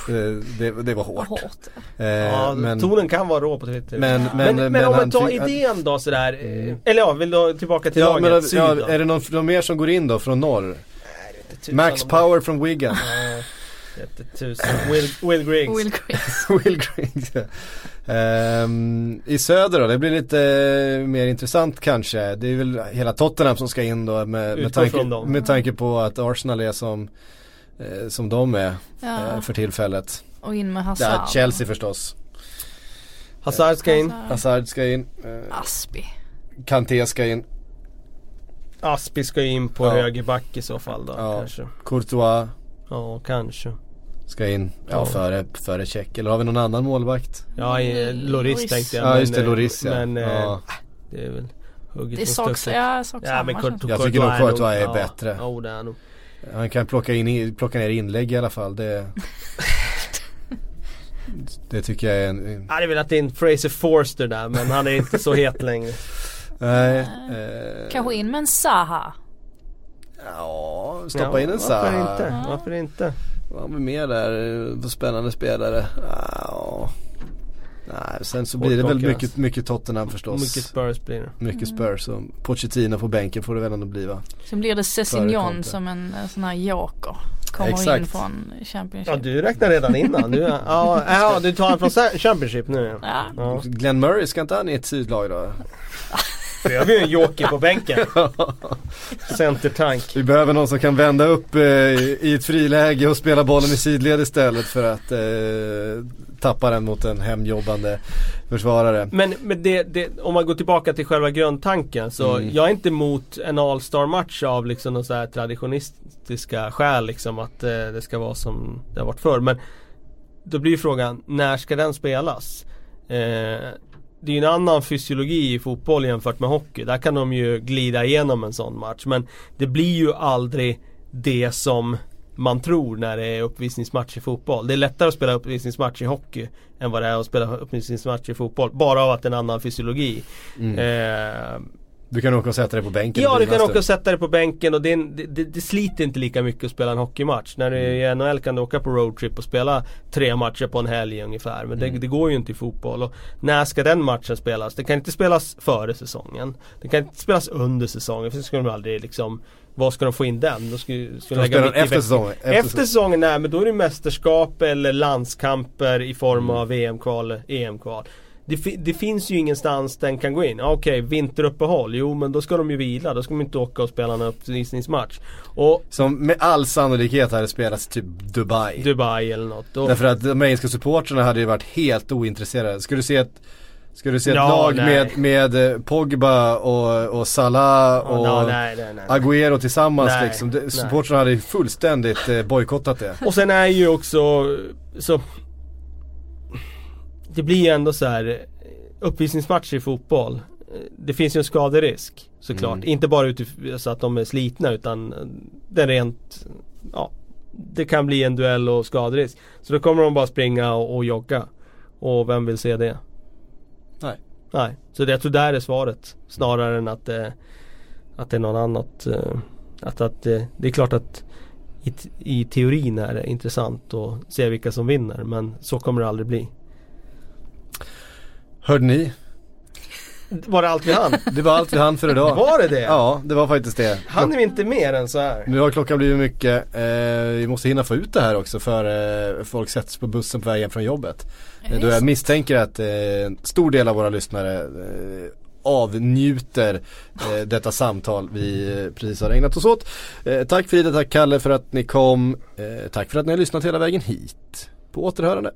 det, det, det, var hårt. hårt. Eh, ja, men, tonen kan vara rå på Twitter. Men, men, men, men, men om man tar idén då sådär, mm. eller ja, vill du tillbaka till ja, laget? Men, Syd, ja, är det någon, någon mer som går in då från norr? Nej, Max Power från Wigan. Jättetusen. Will, Will Griggs. Will Griggs. Will Griggs ja. Um, I söder då, det blir lite mer intressant kanske. Det är väl hela Tottenham som ska in då med, med, tanke, med tanke på att Arsenal är som, eh, som de är ja. eh, för tillfället. Och in med Hazard. Ja, Chelsea förstås. Hazard ska in. Hazard ska in. Eh, Aspi. Kanté ska in. Aspi ska in på ja. högerback i så fall då ja. kanske. Courtois. Ja, kanske. Ska in, ja, ja. före, före check. Eller har vi någon annan målvakt? Ja, i, Loris, Loris tänkte jag. Ja, just det, Loris ja. Men ja. Äh, det är väl hugget Det är sak, ja, sak ja, men Kurt, Jag tycker nog Courtois är, är bättre. Ja, det är nog. Han kan plocka, in, plocka ner inlägg i alla fall. Det, det tycker jag är en... Jag hade velat in Fraser Forster där men han är inte så het längre. Nej. Eh, Kanske in med en Saha. Ja, stoppa ja, in en Saha. Varför inte? Varför inte? Vad har vi mer där för spännande spelare? Ja. Nej, sen så blir det väl mycket, mycket Tottenham förstås. Mycket Spurs blir det. Mycket Spurs och Pochettino på bänken får det väl ändå bli va? Sen blir det Sessignon som en sån här joker. Kommer Exakt. in från Championship. Ja du räknar redan innan. Du, ja, ja, du tar han från Championship nu ja. ja. Glenn Murray, ska inte han i ett sydlag då? Vi har ju en joker på bänken. Centertank. Vi behöver någon som kan vända upp eh, i ett friläge och spela bollen i sidled istället för att eh, tappa den mot en hemjobbande försvarare. Men, men det, det, om man går tillbaka till själva grundtanken så mm. jag är inte emot en All-Star match av liksom någon så här traditionistiska skäl liksom att eh, det ska vara som det har varit förr. Men då blir frågan, när ska den spelas? Eh, det är ju en annan fysiologi i fotboll jämfört med hockey. Där kan de ju glida igenom en sån match. Men det blir ju aldrig det som man tror när det är uppvisningsmatch i fotboll. Det är lättare att spela uppvisningsmatch i hockey än vad det är att spela uppvisningsmatch i fotboll. Bara av att det är en annan fysiologi. Mm. Eh, du kan åka och sätta dig på bänken Ja du kan åka och sätta dig på bänken och det, det, det, det, sliter inte lika mycket att spela en hockeymatch. När du är i NHL kan du åka på roadtrip och spela tre matcher på en helg ungefär. Men mm. det, går ju inte i fotboll. Och när ska den matchen spelas? Det kan inte spelas före säsongen. Det kan inte spelas under säsongen för det skulle de aldrig liksom vad ska de få in den? De skulle, skulle de lägga efter säsongen? Efter, efter säsongen, nej men då är det mästerskap eller landskamper i form mm. av VM-kval, EM-kval det, det, finns ju ingenstans den kan gå in. Okej, okay, vinteruppehåll. Jo men då ska de ju vila. Då ska de inte åka och spela en uppvisningsmatch. Och Som med all sannolikhet hade spelats typ Dubai. Dubai eller något. Och, Därför att de engelska supportrarna hade ju varit helt ointresserade. Ska du se ett Ska du se ett ja, lag med, med eh, Pogba och, och Salah och ja, nej, nej, nej, Agüero tillsammans liksom. Supportrarna hade ju fullständigt eh, bojkottat det. Och sen är ju också så det blir ju ändå så här uppvisningsmatcher i fotboll. Det finns ju en skaderisk såklart. Mm. Inte bara utifrån så att de är slitna utan det rent Ja Det kan bli en duell och skaderisk. Så då kommer de bara springa och, och jogga. Och vem vill se det? Nej. Nej. Så det, jag tror där är svaret. Snarare än att, eh, att det är något annat. Eh, att, att eh, det är klart att i, i teorin är det intressant att se vilka som vinner. Men så kommer det aldrig bli. Hörde ni? Var det allt vi hann? Det var allt vi hann för idag. Var det det? Ja, det var faktiskt det. Han vi inte mer än så här? Nu har klockan blivit mycket. Eh, vi måste hinna få ut det här också för eh, folk sätts på bussen på vägen från jobbet. Eh, då jag misstänker att eh, en stor del av våra lyssnare eh, avnjuter eh, detta samtal vi eh, precis har ägnat oss åt. Eh, tack Frida, tack Kalle för att ni kom. Eh, tack för att ni har lyssnat hela vägen hit. På återhörande.